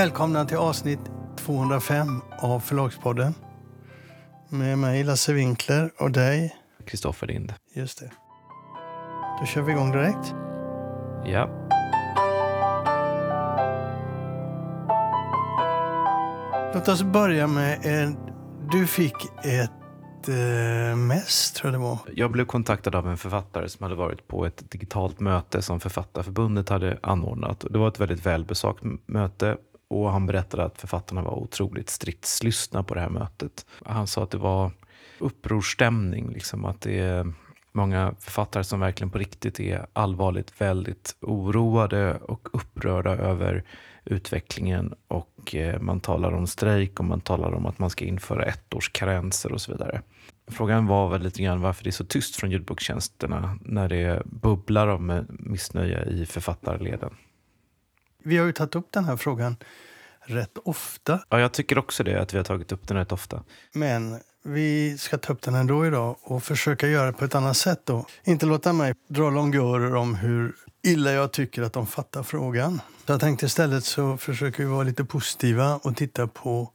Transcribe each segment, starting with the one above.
Välkomna till avsnitt 205 av Förlagspodden. Med mig Lasse Winkler och dig. Kristoffer Lind. Just det. Då kör vi igång direkt. Ja. Låt oss börja med en... Du fick ett eh, mess, tror jag det var. Jag blev kontaktad av en författare som hade varit på ett digitalt möte som Författarförbundet hade anordnat. Det var ett väldigt välbesökt möte och han berättade att författarna var otroligt stridslystna på det här mötet. Han sa att det var upprorstämning, liksom att det är många författare som verkligen på riktigt är allvarligt väldigt oroade och upprörda över utvecklingen och eh, man talar om strejk och man talar om att man ska införa ettårskarenser och så vidare. Frågan var väl lite grann varför det är så tyst från ljudbokstjänsterna när det bubblar av missnöje i författarleden. Vi har ju tagit upp den här frågan rätt ofta. Ja, jag tycker också det, att vi har tagit upp den rätt ofta. Men vi ska ta upp den ändå idag och försöka göra det på ett annat sätt. Då. Inte låta mig dra långörer om hur illa jag tycker att de fattar frågan. Så jag tänkte istället så försöker vi vara lite positiva och titta på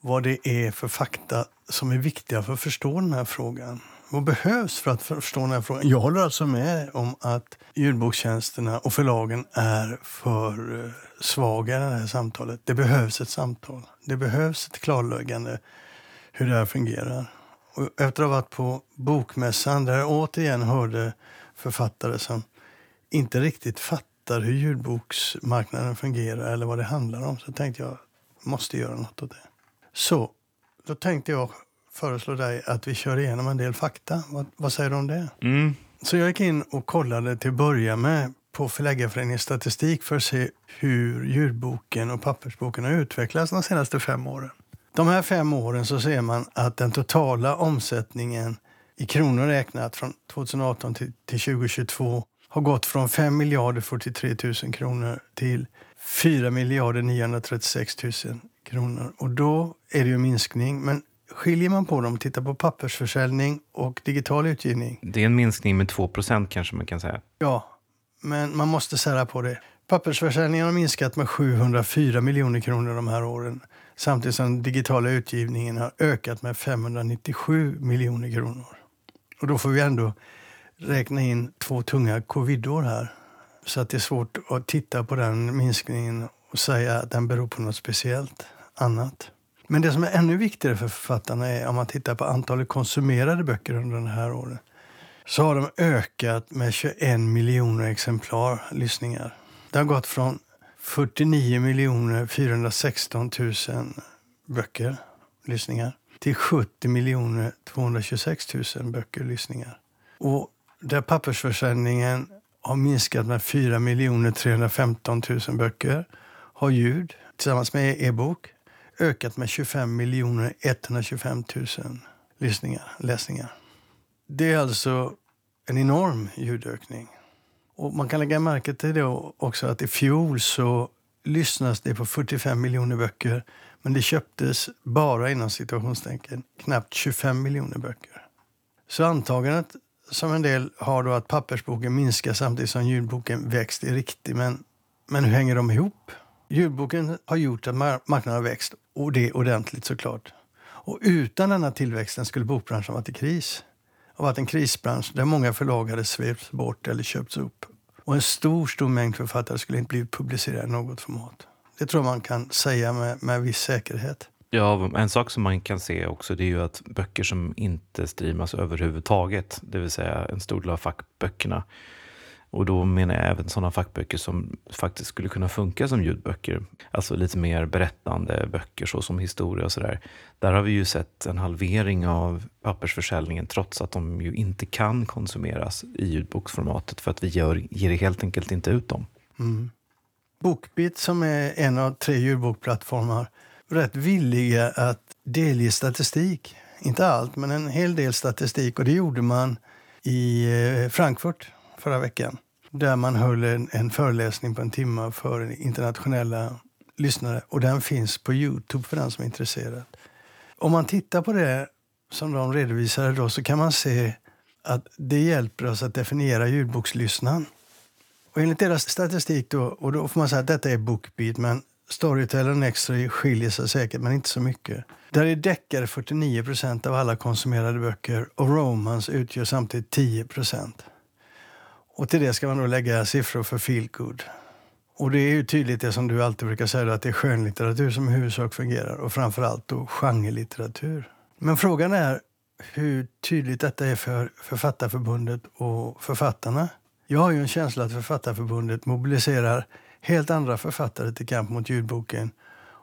vad det är för fakta som är viktiga för att förstå den här frågan. Vad behövs för att förstå den här frågan? Jag håller alltså med om att ljudbokstjänsterna och förlagen är för eh, svaga i det här samtalet. Det behövs ett samtal. Det behövs ett klarläggande hur det här fungerar. Och efter att ha varit på Bokmässan där jag återigen hörde författare som inte riktigt fattar hur ljudboksmarknaden fungerar eller vad det handlar om så tänkte jag måste göra något åt det. Så då tänkte jag föreslå dig att vi kör igenom en del fakta. Vad, vad säger du om det? Mm. Så jag gick in och kollade till att börja med på Förläggarföreningens statistik för att se hur ljudboken och pappersboken har utvecklats de senaste fem åren. De här fem åren så ser man att den totala omsättningen i kronor räknat från 2018 till, till 2022 har gått från 5 miljarder 43 000 kronor till 4 miljarder 936 000 kronor. Och då är det ju en minskning. Men skiljer man på dem, tittar på pappersförsäljning och digital utgivning. Det är en minskning med 2% kanske man kan säga. Ja, men man måste sära på det. Pappersförsäljningen har minskat med 704 miljoner kronor de här åren. Samtidigt som den digitala utgivningen har ökat med 597 miljoner kronor. Och då får vi ändå räkna in två tunga covidår här. Så att det är svårt att titta på den minskningen och säga att den beror på något speciellt annat. Men det som är ännu viktigare för författarna är om man tittar på antalet konsumerade böcker under den här åren så har de ökat med 21 miljoner exemplar lyssningar. Det har gått från 49 miljoner 416 000 böcker lyssningar till 70 miljoner 226 000 böcker lyssningar. Och där pappersförsäljningen har minskat med 4 miljoner 315 000 böcker har ljud tillsammans med e-bok ökat med 25 miljoner 125 000 lyssningar, läsningar. Det är alltså en enorm ljudökning. Och man kan lägga märke till det också att i fjol så lyssnas det på 45 miljoner böcker men det köptes bara inom situationstecken knappt 25 miljoner böcker. Så antagandet som en del har då att pappersboken minskar samtidigt som ljudboken växt är riktigt. Men, men hur hänger de ihop? Ljudboken har gjort att marknaden har växt och det ordentligt såklart. Och utan denna tillväxten skulle bokbranschen varit i kris. Och varit en krisbransch där många förlag hade svepts bort eller köpts upp. Och en stor, stor mängd författare skulle inte blivit publicerade i något format. Det tror man kan säga med, med viss säkerhet. Ja, en sak som man kan se också det är ju att böcker som inte streamas överhuvudtaget, det vill säga en stor del av fackböckerna, och då menar jag även sådana fackböcker som faktiskt skulle kunna funka som ljudböcker. Alltså lite mer berättande böcker så som historia och sådär. Där har vi ju sett en halvering av pappersförsäljningen trots att de ju inte kan konsumeras i ljudboksformatet för att vi gör, ger helt enkelt inte ut dem. Mm. Bookbit som är en av tre ljudbokplattformar rätt villiga att delge statistik. Inte allt, men en hel del statistik. Och det gjorde man i eh, Frankfurt förra veckan. Där man höll en, en föreläsning på en timme för internationella lyssnare. Och den finns på Youtube för den som är intresserad. Om man tittar på det som de redovisade då så kan man se att det hjälper oss att definiera ljudbokslyssnaren. Och enligt deras statistik då, och då får man säga att detta är Bookbeat, men Storytel och Nextory skiljer sig säkert, men inte så mycket. Där är deckare 49% av alla konsumerade böcker och romance utgör samtidigt 10 och till det ska man då lägga siffror för feelgood. Och det är ju tydligt det som du alltid brukar säga, att det är skönlitteratur som i huvudsak fungerar och framförallt då genrelitteratur. Men frågan är hur tydligt detta är för Författarförbundet och författarna. Jag har ju en känsla att Författarförbundet mobiliserar helt andra författare till kamp mot ljudboken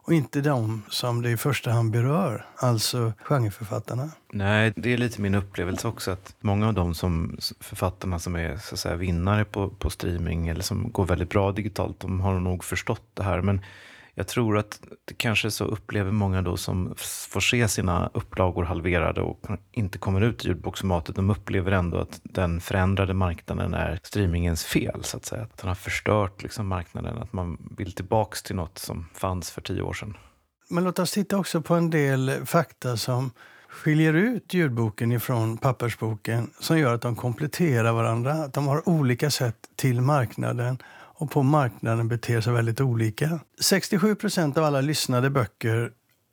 och inte de som det i första hand berör, alltså genreförfattarna. Nej, det är lite min upplevelse också att många av de som, författarna som är så att säga, vinnare på, på streaming eller som går väldigt bra digitalt, de har nog förstått det här. Men jag tror att det kanske så upplever många då som får se sina upplagor halverade och inte kommer ut i ljudboksformatet. De upplever ändå att den förändrade marknaden är streamingens fel, så att säga. Att den har förstört liksom marknaden, att man vill tillbaks till något som fanns för tio år sedan. Men låt oss titta också på en del fakta som skiljer ut ljudboken ifrån pappersboken som gör att de kompletterar varandra. Att de har olika sätt till marknaden och på marknaden beter sig väldigt olika. 67 procent av alla lyssnade böcker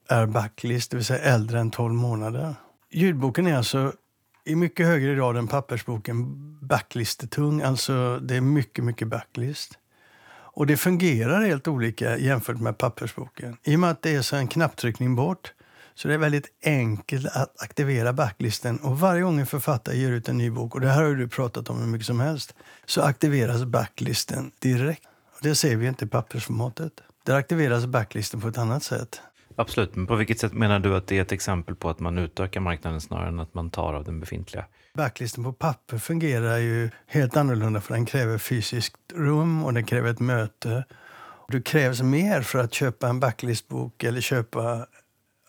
är backlist, det vill säga äldre än 12 månader. Ljudboken är alltså i mycket högre grad än pappersboken backlistetung, alltså det är mycket, mycket backlist. Och det fungerar helt olika jämfört med pappersboken. I och med att det är så en knapptryckning bort så det är väldigt enkelt att aktivera backlisten. Och varje gång en författare ger ut en ny bok, och det här har du pratat om hur mycket som helst, så aktiveras backlisten direkt. Och det ser vi inte i pappersformatet. Där aktiveras backlisten på ett annat sätt. Absolut, men på vilket sätt menar du att det är ett exempel på att man utökar marknaden snarare än att man tar av den befintliga? Backlisten på papper fungerar ju helt annorlunda för den kräver fysiskt rum och den kräver ett möte. Det krävs mer för att köpa en backlistbok eller köpa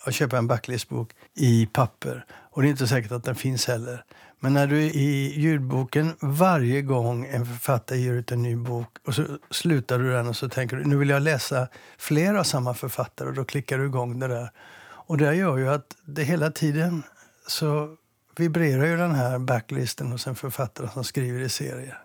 att köpa en backlistbok i papper. Och det är inte säkert att den finns heller. Men när du i ljudboken varje gång en författare ger ut en ny bok och så slutar du den och så tänker du nu vill jag läsa fler av samma författare och då klickar du igång det där. Och det gör ju att det hela tiden så vibrerar ju den här backlisten hos en författare som skriver i serier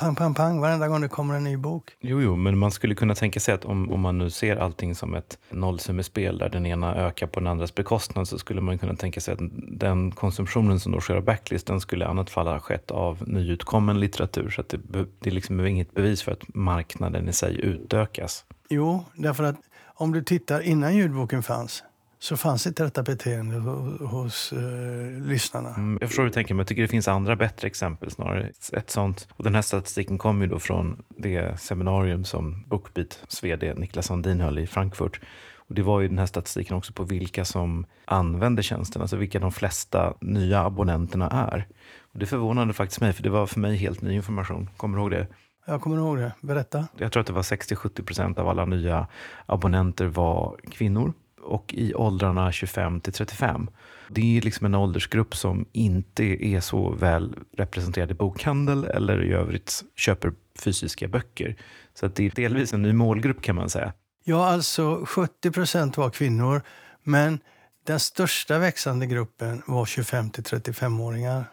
pang, pang, pang varenda gång det kommer en ny bok. Jo, jo, men man skulle kunna tänka sig att om, om man nu ser allting som ett nollsummespel där den ena ökar på den andras bekostnad så skulle man kunna tänka sig att den konsumtionen som då sker av backlist den skulle i annat fall ha skett av nyutkommen litteratur. Så att det, det är liksom inget bevis för att marknaden i sig utökas. Jo, därför att om du tittar innan ljudboken fanns så fanns inte detta beteende hos eh, lyssnarna. Mm, jag förstår hur du tänker, men jag tycker det finns andra bättre exempel snarare. Ett sånt, och den här statistiken kommer ju då från det seminarium som Bookbeats vd Niklas Sandin höll i Frankfurt. Och det var ju den här statistiken också på vilka som använder tjänsten, alltså vilka de flesta nya abonnenterna är. Och det förvånade faktiskt mig, för det var för mig helt ny information. Kommer du ihåg det? Jag kommer ihåg det. Berätta. Jag tror att det var 60-70 procent av alla nya abonnenter var kvinnor och i åldrarna 25 till 35. Det är liksom en åldersgrupp som inte är så väl representerad i bokhandel eller i övrigt köper fysiska böcker. Så att det är delvis en ny målgrupp kan man säga. Ja, alltså 70 procent var kvinnor, men den största växande gruppen var 25 till 35-åringar.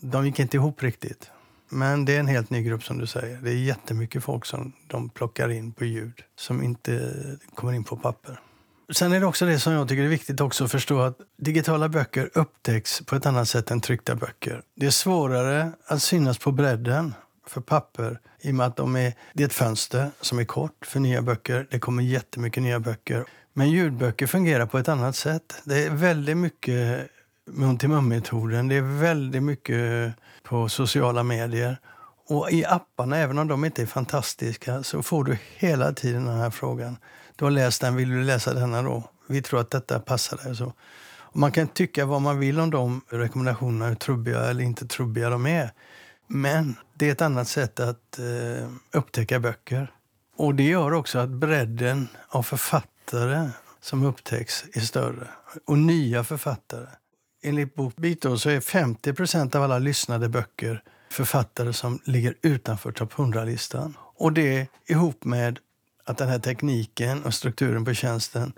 De gick inte ihop riktigt. Men det är en helt ny grupp som du säger. Det är jättemycket folk som de plockar in på ljud som inte kommer in på papper. Sen är det också det som jag tycker är viktigt också att förstå att digitala böcker upptäcks på ett annat sätt än tryckta böcker. Det är svårare att synas på bredden för papper i och med att de är, det är ett fönster som är kort för nya böcker. Det kommer jättemycket nya böcker. Men ljudböcker fungerar på ett annat sätt. Det är väldigt mycket mun-till-mun-metoden. Det är väldigt mycket på sociala medier. Och i apparna, även om de inte är fantastiska, så får du hela tiden den här frågan. Du har läst den, vill du läsa denna då? Vi tror att detta passar dig. Så. Och man kan tycka vad man vill om de rekommendationerna, hur trubbiga eller inte trubbiga de är. Men det är ett annat sätt att eh, upptäcka böcker. Och det gör också att bredden av författare som upptäcks är större. Och nya författare. Enligt Bokbeat så är 50% av alla lyssnade böcker författare som ligger utanför topp 100-listan. Och det ihop med att den här tekniken och strukturen på tjänsten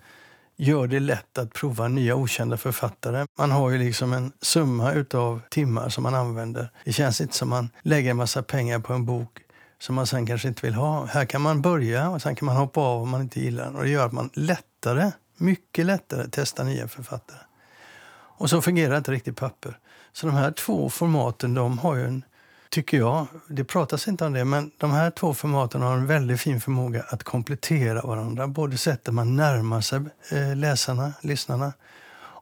gör det lätt att prova nya okända författare. Man har ju liksom en summa utav timmar som man använder. Det känns inte som man lägger en massa pengar på en bok som man sen kanske inte vill ha. Här kan man börja och sen kan man hoppa av om man inte gillar den. Och det gör att man lättare, mycket lättare testar nya författare. Och så fungerar inte riktigt papper. Så de här två formaten, de har ju en, tycker jag, det pratas inte om det, men de här två formaten har en väldigt fin förmåga att komplettera varandra. Både sättet man närmar sig eh, läsarna, lyssnarna,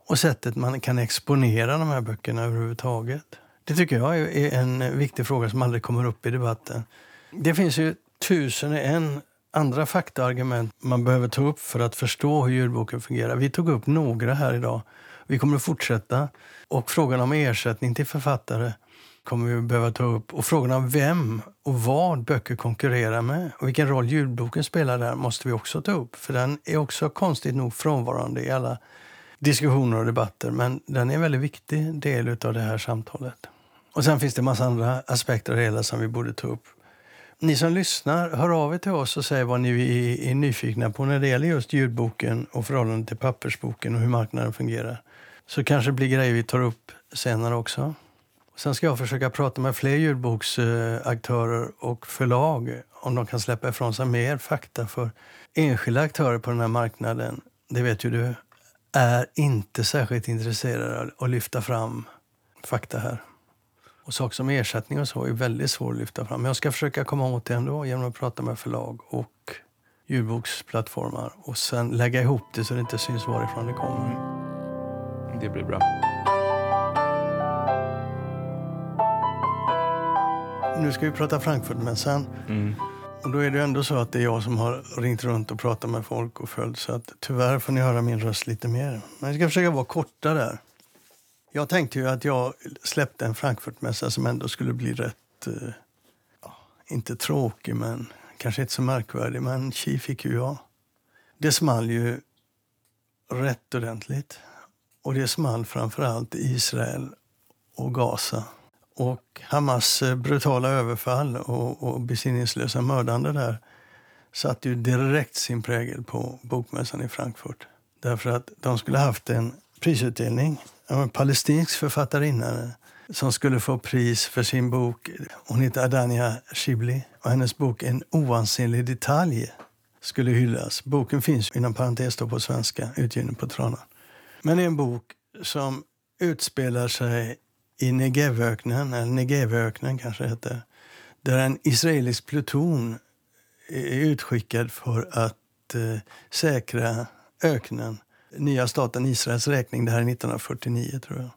och sättet man kan exponera de här böckerna överhuvudtaget. Det tycker jag är en viktig fråga som aldrig kommer upp i debatten. Det finns ju tusen och en andra faktaargument man behöver ta upp för att förstå hur ljudboken fungerar. Vi tog upp några här idag. Vi kommer att fortsätta. Och frågan om ersättning till författare kommer vi behöva ta upp. Och frågan om vem och vad böcker konkurrerar med och vilken roll ljudboken spelar där måste vi också ta upp. För den är också konstigt nog frånvarande i alla diskussioner och debatter. Men den är en väldigt viktig del av det här samtalet. Och sen finns det en massa andra aspekter av det hela som vi borde ta upp. Ni som lyssnar, hör av er till oss och säg vad ni är, är nyfikna på när det gäller just ljudboken och förhållandet till pappersboken och hur marknaden fungerar. Så kanske det blir grejer vi tar upp senare också. Sen ska jag försöka prata med fler ljudboksaktörer och förlag om de kan släppa ifrån sig mer fakta för enskilda aktörer på den här marknaden. Det vet ju du, är inte särskilt intresserade av att lyfta fram fakta här. Och saker som ersättning och så är väldigt svårt att lyfta fram. Men jag ska försöka komma åt det ändå genom att prata med förlag och ljudboksplattformar och sen lägga ihop det så det inte syns varifrån det kommer. Det blir bra. Nu ska vi prata Frankfurtmässan. Mm. Och då är det ändå så att det är jag som har ringt runt och pratat med folk och följt. Så att tyvärr får ni höra min röst lite mer. Men jag ska försöka vara korta där. Jag tänkte ju att jag släppte en Frankfurtmässa som ändå skulle bli rätt, eh, ja, inte tråkig men kanske inte så märkvärdig. Men tji fick ju jag. Det small ju rätt ordentligt. Och det small framför allt i Israel och Gaza. Och Hamas eh, brutala överfall och, och besinningslösa mördande där satte ju direkt sin prägel på bokmässan i Frankfurt. Därför att de skulle haft en prisutdelning. En palestinsk författarinna som skulle få pris för sin bok. Hon heter Adania Shibli och hennes bok En oansenlig detalj skulle hyllas. Boken finns inom parentes på svenska, utgiven på Tranan. Men det är en bok som utspelar sig i Negevöknen, eller Negevöknen kanske det heter, där en israelisk pluton är utskickad för att eh, säkra öknen, nya staten Israels räkning. Det här är 1949 tror jag.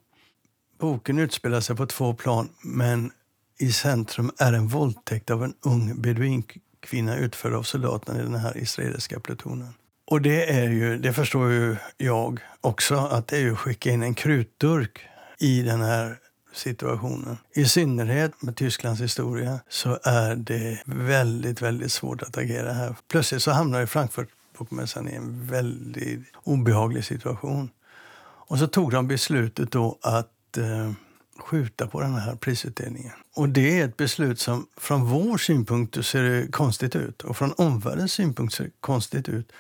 Boken utspelar sig på två plan, men i centrum är en våldtäkt av en ung beduinkvinna utförd av soldaterna i den här israeliska plutonen. Och det är ju, det förstår ju jag också, att det är ju att skicka in en krutdurk i den här situationen. I synnerhet med Tysklands historia så är det väldigt, väldigt svårt att agera här. Plötsligt så hamnar ju Frankfurtbokmässan i en väldigt obehaglig situation. Och så tog de beslutet då att eh, skjuta på den här prisutdelningen. Och det är ett beslut som från vår synpunkt ser konstigt ut och från omvärldens synpunkt ser konstigt ut.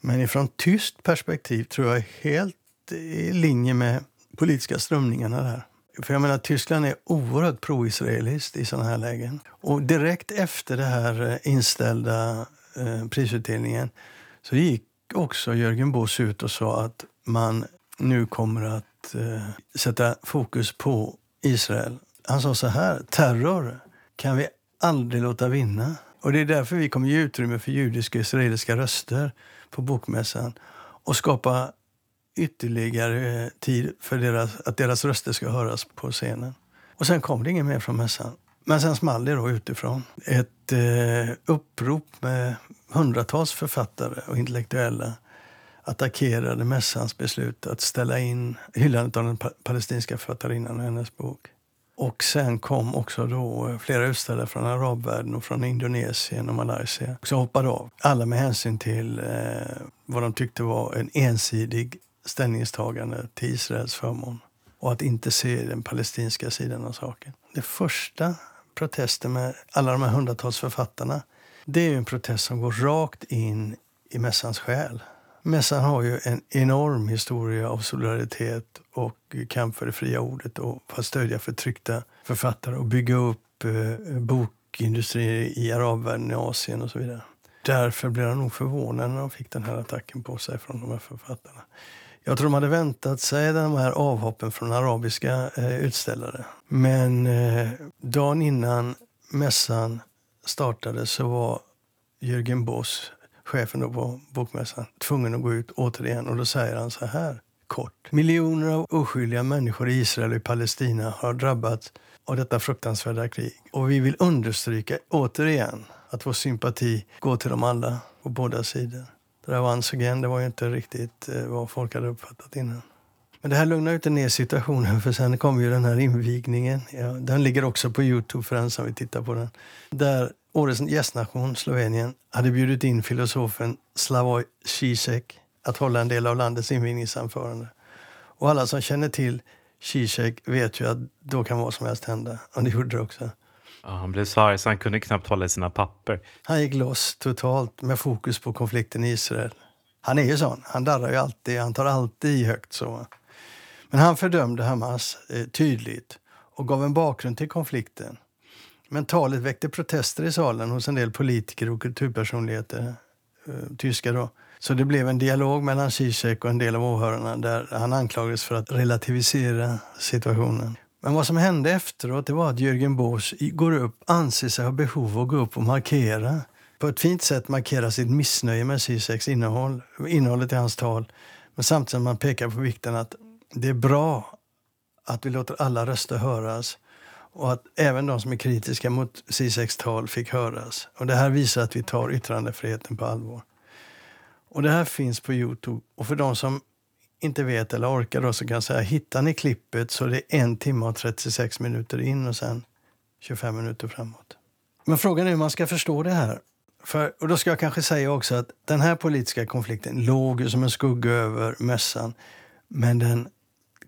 Men ifrån tyskt perspektiv tror jag är helt i linje med politiska strömningarna där. För jag menar, Tyskland är oerhört pro-israeliskt i sådana här lägen. Och direkt efter den här eh, inställda eh, prisutdelningen så gick också Jörgen Boss ut och sa att man nu kommer att eh, sätta fokus på Israel. Han sa så här, terror kan vi aldrig låta vinna. Och det är därför vi kommer ge utrymme för judiska och israeliska röster på bokmässan och skapa ytterligare eh, tid för deras, att deras röster ska höras på scenen. Och sen kom det inget mer från mässan. Men sen small det då utifrån. Ett eh, upprop med hundratals författare och intellektuella attackerade mässans beslut att ställa in hyllandet av den palestinska författarinnan och hennes bok. Och sen kom också då eh, flera utställare från arabvärlden och från Indonesien och Malaysia. Så hoppade av. Alla med hänsyn till eh, vad de tyckte var en ensidig ställningstagande till Israels förmån och att inte se den palestinska sidan av saken. Det första protesten med alla de här hundratals författarna det är en protest som går rakt in i mässans själ. Mässan har ju en enorm historia av solidaritet och kamp för det fria ordet och för att stödja förtryckta författare och bygga upp eh, bokindustrier i arabvärlden, i Asien och så vidare. Därför blev de nog förvånade när de fick den här attacken på sig från de här författarna. Jag tror de hade väntat sig de här avhoppen från arabiska eh, utställare. Men eh, dagen innan mässan startade så var Jürgen Boss, chefen då på bokmässan, tvungen att gå ut återigen. Och då säger han så här kort. Miljoner av oskyldiga människor i Israel och i Palestina har drabbats av detta fruktansvärda krig. Och vi vill understryka återigen att vår sympati går till dem alla på båda sidor. Det där once again, det var ju inte riktigt eh, vad folk hade uppfattat innan. Men det här lugnar inte ner situationen för sen kom ju den här invigningen. Ja, den ligger också på Youtube för den som vill titta på den. Där årets gästnation, Slovenien, hade bjudit in filosofen Slavoj Zizek att hålla en del av landets invigningsanförande. Och alla som känner till Zizek vet ju att då kan vad som helst hända. Och det gjorde det också. Ja, han blev så arg så han kunde knappt hålla i sina papper. Han gick loss totalt med fokus på konflikten i Israel. Han är ju sån. Han darrar ju alltid. Han tar alltid i högt. så. Men han fördömde Hamas eh, tydligt och gav en bakgrund till konflikten. Men talet väckte protester i salen hos en del politiker och kulturpersonligheter, eh, tyskar då. Så det blev en dialog mellan Zizek och en del av åhörarna där han anklagades för att relativisera situationen. Men vad som hände efteråt det var att Jürgen Bosch går upp, anser sig ha behov av att gå upp och markera. På ett fint sätt markera sitt missnöje med Zizeks innehåll, innehållet i hans tal. Men samtidigt som man pekar på vikten att det är bra att vi låter alla röster höras och att även de som är kritiska mot Zizeks tal fick höras. Och det här visar att vi tar yttrandefriheten på allvar. Och det här finns på Youtube. Och för de som inte vet eller orkar då så kan jag säga, hittar ni klippet så är det en timme och 36 minuter in och sen 25 minuter framåt. Men frågan är hur man ska förstå det här. För, och då ska jag kanske säga också att den här politiska konflikten låg som en skugga över mässan. Men den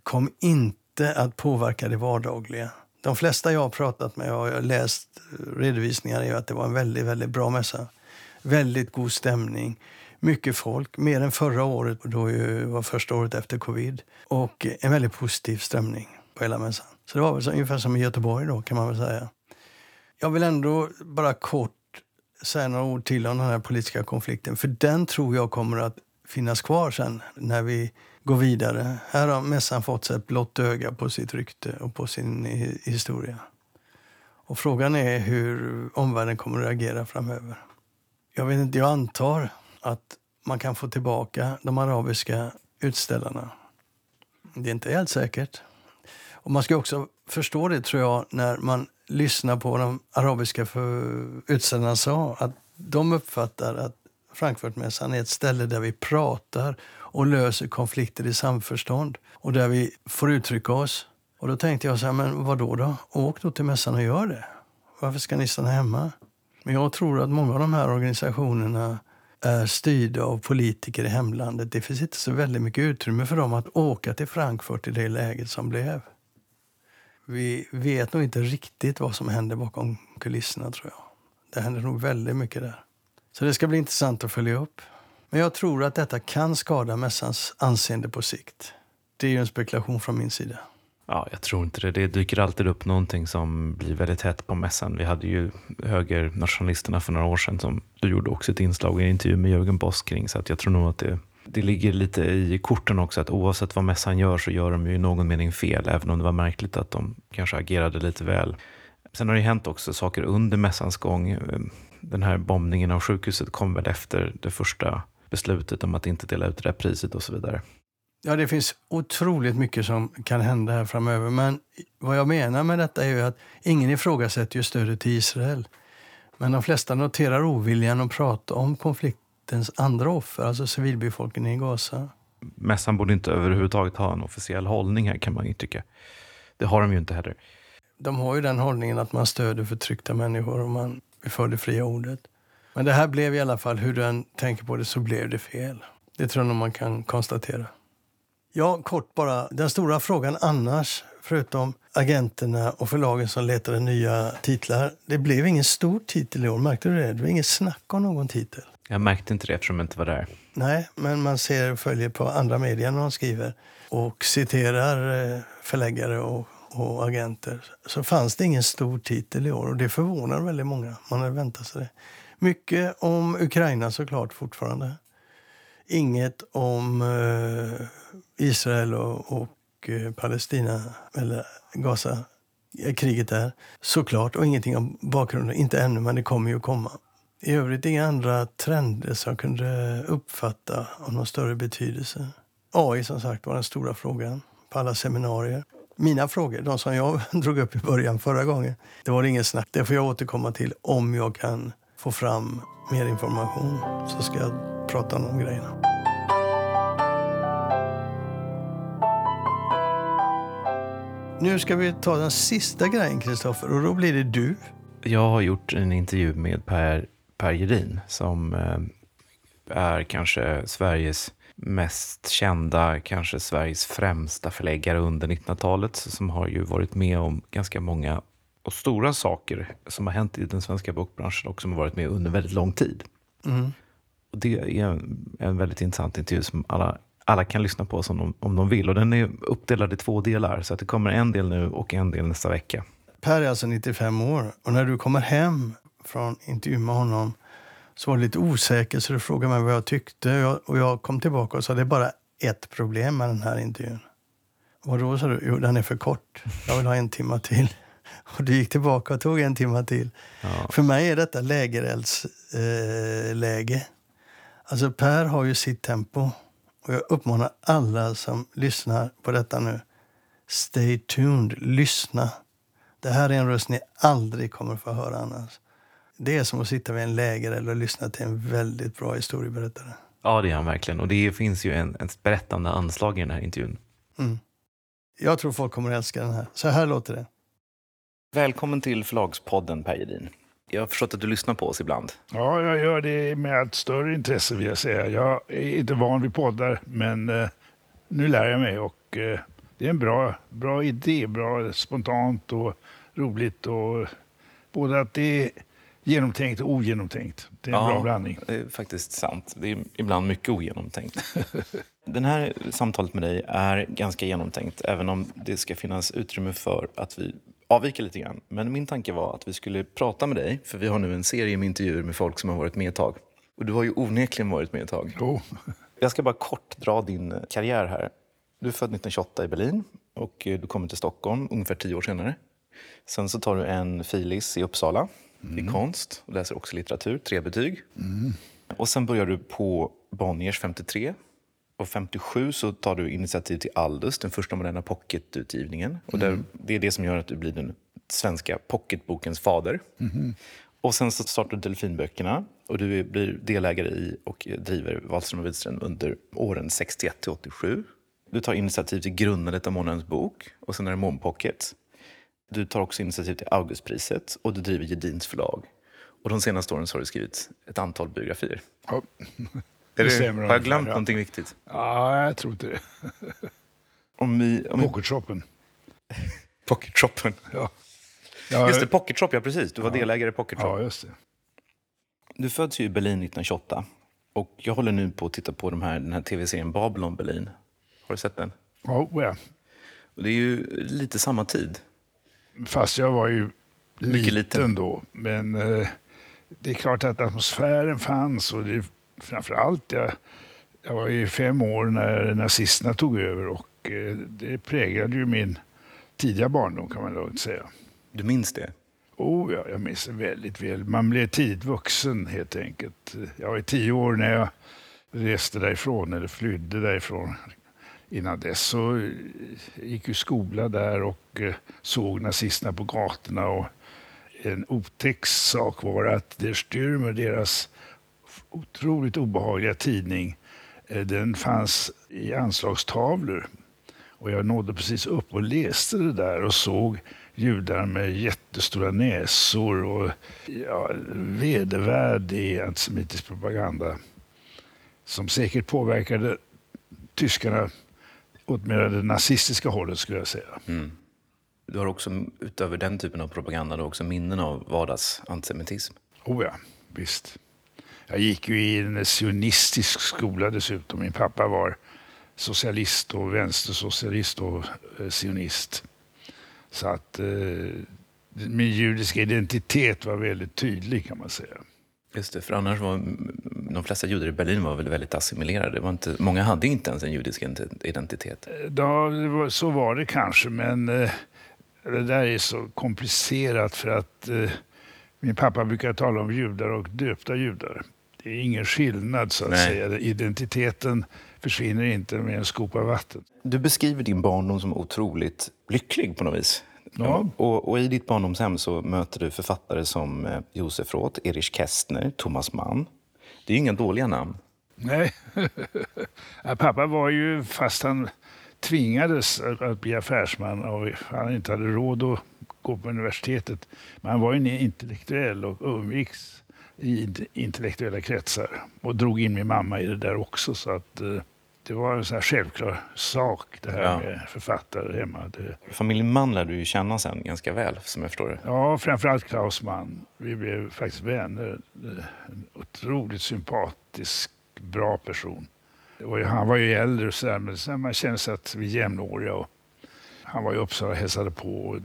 kom inte att påverka det vardagliga. De flesta jag har pratat med och läst redovisningar är att det var en väldigt, väldigt bra mässa. Väldigt god stämning. Mycket folk, mer än förra året, då ju var första året efter covid. Och en väldigt positiv stämning på hela mässan. Så det var väl så, ungefär som i Göteborg då, kan man väl säga. Jag vill ändå bara kort säga några ord till om den här politiska konflikten. För den tror jag kommer att finnas kvar sen när vi går vidare. Här har mässan fått sig ett blått öga på sitt rykte och på sin historia. Och frågan är hur omvärlden kommer att reagera framöver. Jag vet inte, jag antar att man kan få tillbaka de arabiska utställarna. Det är inte helt säkert. Och man ska också förstå det, tror jag, när man lyssnar på vad de arabiska utställarna sa. Att de uppfattar att Frankfurtmässan är ett ställe där vi pratar och löser konflikter i samförstånd och där vi får uttrycka oss. Och då tänkte jag så här, men vad då då? Åk då till mässan och gör det. Varför ska ni stanna hemma? Men jag tror att många av de här organisationerna är styrda av politiker i hemlandet. Det finns inte så väldigt mycket utrymme för dem att åka till Frankfurt i det läget som blev. Vi vet nog inte riktigt vad som händer bakom kulisserna tror jag. Det händer nog väldigt mycket där. Så det ska bli intressant att följa upp. Men jag tror att detta kan skada mässans anseende på sikt. Det är ju en spekulation från min sida. Ja, jag tror inte det. Det dyker alltid upp någonting som blir väldigt hett på mässan. Vi hade ju högernationalisterna för några år sedan som du gjorde också ett inslag i en intervju med Jörgen Boss kring. Så att jag tror nog att det, det ligger lite i korten också att oavsett vad mässan gör så gör de ju i någon mening fel. Även om det var märkligt att de kanske agerade lite väl. Sen har det hänt också saker under mässans gång. Den här bombningen av sjukhuset kom väl efter det första beslutet om att inte dela ut det där priset och så vidare. Ja, det finns otroligt mycket som kan hända här framöver. Men vad jag menar med detta är ju att ingen ifrågasätter ju stödet till Israel. Men de flesta noterar oviljan att prata om konfliktens andra offer, alltså civilbefolkningen i Gaza. Mässan borde inte överhuvudtaget ha en officiell hållning här kan man ju tycka. Det har de ju inte heller. De har ju den hållningen att man stöder förtryckta människor och man för det fria ordet. Men det här blev i alla fall, hur du än tänker på det, så blev det fel. Det tror jag nog man kan konstatera. Ja, kort bara. Den stora frågan annars, förutom agenterna och förlagen som letade nya titlar. Det blev ingen stor titel i år, märkte du det? Det var inget snack om någon titel. Jag märkte inte det eftersom jag inte var där. Nej, men man ser följer på andra medier när de skriver och citerar eh, förläggare och och agenter så fanns det ingen stor titel i år. Och Det förvånar väldigt många. Man hade väntat sig det. Mycket om Ukraina såklart fortfarande. Inget om eh, Israel och, och eh, Palestina, eller Gaza, eh, kriget där. Såklart. Och ingenting om bakgrunden. Inte ännu, men det kommer ju komma. I övrigt inga andra trender som jag kunde uppfatta av någon större betydelse. AI som sagt var den stora frågan på alla seminarier. Mina frågor, de som jag drog upp i början förra gången, det var det inget snack. Det får jag återkomma till om jag kan få fram mer information. Så ska jag prata om de grejerna. Nu ska vi ta den sista grejen, Kristoffer, och då blir det du. Jag har gjort en intervju med Per, per Gedin som eh, är kanske Sveriges mest kända, kanske Sveriges främsta förläggare under 1900-talet som har ju varit med om ganska många och stora saker som har hänt i den svenska bokbranschen och som har varit med under väldigt lång tid. Mm. Det är en, väldigt intressant intervju som alla, alla kan lyssna på som de, om de vill. Och den är uppdelad i två delar, så att det kommer en del nu och en del nästa vecka. Per är alltså 95 år och när du kommer hem från intervjun med honom så var du lite osäker så du frågade mig vad jag tyckte. Och jag, och jag kom tillbaka och sa det är bara ett problem med den här intervjun. Och då sa du? Jo, den är för kort. Jag vill ha en timme till. Och du gick tillbaka och tog en timme till. Ja. För mig är detta lägereldsläge. Eh, läge. Alltså Per har ju sitt tempo. Och jag uppmanar alla som lyssnar på detta nu. Stay tuned. Lyssna. Det här är en röst ni aldrig kommer få höra annars. Det är som att sitta vid en läger eller lyssna till en väldigt bra historieberättare. Ja, det är han verkligen. Och det finns ju en, ett berättande anslag i den här intervjun. Mm. Jag tror folk kommer att älska den här. Så här låter det. Välkommen till Förlagspodden, Per Gedin. Jag har förstått att du lyssnar på oss ibland. Ja, jag gör det med allt större intresse vill jag säga. Jag är inte van vid poddar, men eh, nu lär jag mig och eh, det är en bra, bra idé, bra spontant och roligt och både att det är genomtänkt och ogenomtänkt. Det är en Ja. bra blandning. Det är faktiskt sant. Det är ibland mycket ogenomtänkt. Den här samtalet med dig är ganska genomtänkt, även om det ska finnas utrymme för att vi avviker lite grann. Men min tanke var att vi skulle prata med dig, för vi har nu en serie med intervjuer med folk som har varit med ett tag. Och du har ju onekligen varit med ett tag. Jo, Jag ska bara kort dra din karriär här. Du är född 1928 i Berlin och du kommer till Stockholm ungefär tio år senare. Sen så tar du en filis i Uppsala i konst och läser också litteratur, tre betyg. Och sen börjar du på Bonniers 53. Och 57 så tar du initiativ till Aldus, den första moderna pocketutgivningen. Och där, det är det som gör att du blir den svenska pocketbokens fader. Och sen så startar du Delfinböckerna och du blir delägare i och driver Wahlström och Widström under åren 61 till 87. Du tar initiativ till grundandet av Månadens bok och sen är det Månpocket. Du tar också initiativ till Augustpriset och du driver Gedins förlag. Och de senaste åren så har du skrivit ett antal biografier. ja. Är det, har jag glömt ja. någonting viktigt? ja, jag tror inte det. Om vi, om vi, Pocketshoppen. Pocket Shoppen. Ja. Ja, Just det, Pocket Shop, ja precis. Du var delägare i Pocket Shop. ja, just det. Du föds ju i Berlin 1928. Och jag håller nu på att titta på de här, den här tv-serien Babylon Berlin. Har du sett den? Ja, ja. Och det är ju lite samma tid. Fast jag var ju liten, liten. då. Men eh, det är klart att atmosfären fanns och det, framför allt, jag, jag var ju fem år när nazisterna tog över och eh, det präglade ju min tidiga barndom kan man lugnt säga. Du minns det? Oh, ja, jag minns det väldigt väl. Man blev tidigt vuxen helt enkelt. Jag var tio år när jag reste därifrån, eller flydde därifrån. Innan dess så eh, gick ju skola där och eh, såg nazisterna på gatorna. Och en otäck sak var att Der Stürmer, deras otroligt obehagliga tidning, eh, den fanns i anslagstavlor. Och jag nådde precis upp och läste det där och såg judar med jättestora näsor och ja, vedervärdig antisemitisk propaganda som säkert påverkade tyskarna åt mer det nazistiska hållet skulle jag säga. Du har också, utöver den typen av propaganda, du också minnen av vardagsantisemitism. Oh ja, visst. Jag gick ju i en sionistisk skola dessutom. Min pappa var socialist och vänstersocialist och eh, sionist. Så att eh, min judiska identitet var väldigt tydlig kan man säga. Just det, för annars var de flesta judar i Berlin var väl väldigt assimilerade. Var inte, många hade inte ens en judisk identitet. Ja, så var det kanske, men eh, det där är så komplicerat för att eh, min pappa brukar tala om judar och döpta judar. Det är ingen skillnad så att Nej. säga. Identiteten försvinner inte med en skopa vatten. Du beskriver din barndom som otroligt lycklig på något vis. Ja. Och, och, I ditt barndomshem så möter du författare som eh, Josef Roth, Erich Kästner, Thomas Mann. Det är ju inga dåliga namn. Nej. Pappa var ju, fast han tvingades att bli affärsman och han inte hade råd att gå på universitetet. Men han var ju en intellektuell och umgicks i intellektuella kretsar och drog in min mamma i det där också. Så att eh, det var en sån självklar sak det här ja. med författare hemma. Det... Familjen Mann lärde du ju känna sen ganska väl som jag förstår det. Ja, framförallt Klaus Mann. Vi blev faktiskt vänner. En otroligt sympatisk, bra person. Och han var ju äldre och sådär, men man kände sig att vi är jämnåriga. Och han var i Uppsala och hälsade på.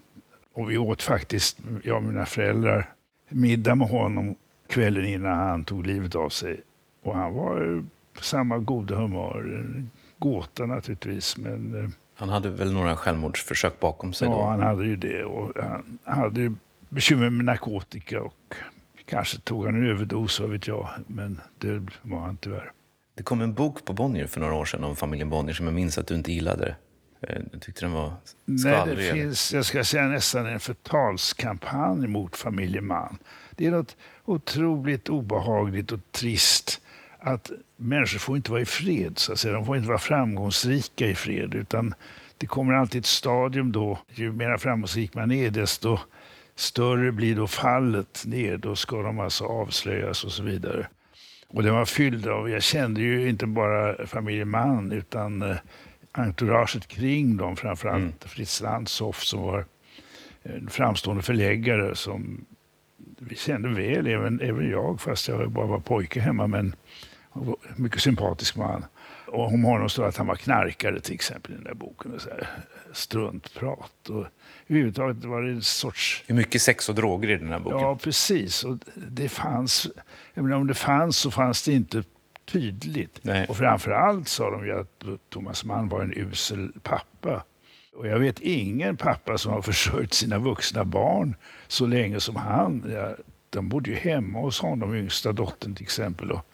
Och vi åt faktiskt, jag och mina föräldrar, middag med honom kvällen innan han tog livet av sig. Och han var på samma goda humör. Gåta naturligtvis, men... Eh, han hade väl några självmordsförsök bakom sig? Ja, då? han hade ju det. Och han hade bekymmer med narkotika och kanske tog han en överdos, vad vet jag. Men det var han tyvärr. Det kom en bok på Bonnier för några år sedan om familjen Bonnier som jag minns att du inte gillade. Eh, du tyckte den var skvallrig? Nej, det finns, jag ska säga nästan en förtalskampanj mot familjen Mann. Det är något otroligt obehagligt och trist att människor får inte vara i fred. Så att säga. De får inte vara framgångsrika i fred. utan Det kommer alltid ett stadium då, ju mer framgångsrik man är, desto större blir då fallet ner. Då ska de alltså avslöjas och så vidare. Och den var fylld av, jag kände ju inte bara familjen Mann utan eh, entouraget kring dem, framförallt mm. Fritz Landshoff som var en framstående förläggare som vi kände väl, även, även jag, fast jag bara var pojke hemma. Men mycket sympatisk man. Och om honom står att han var knarkare till exempel i den där boken. Och så här, struntprat. Och överhuvudtaget var det en sorts... Är mycket sex och droger i den här boken. Ja, precis. Och det fanns... Jag menar, om det fanns så fanns det inte tydligt. Nej. Och framför allt sa de ju att Thomas Mann var en usel pappa. Och jag vet ingen pappa som har försörjt sina vuxna barn så länge som han. Ja, de bodde ju hemma hos honom, yngsta dottern till exempel. Och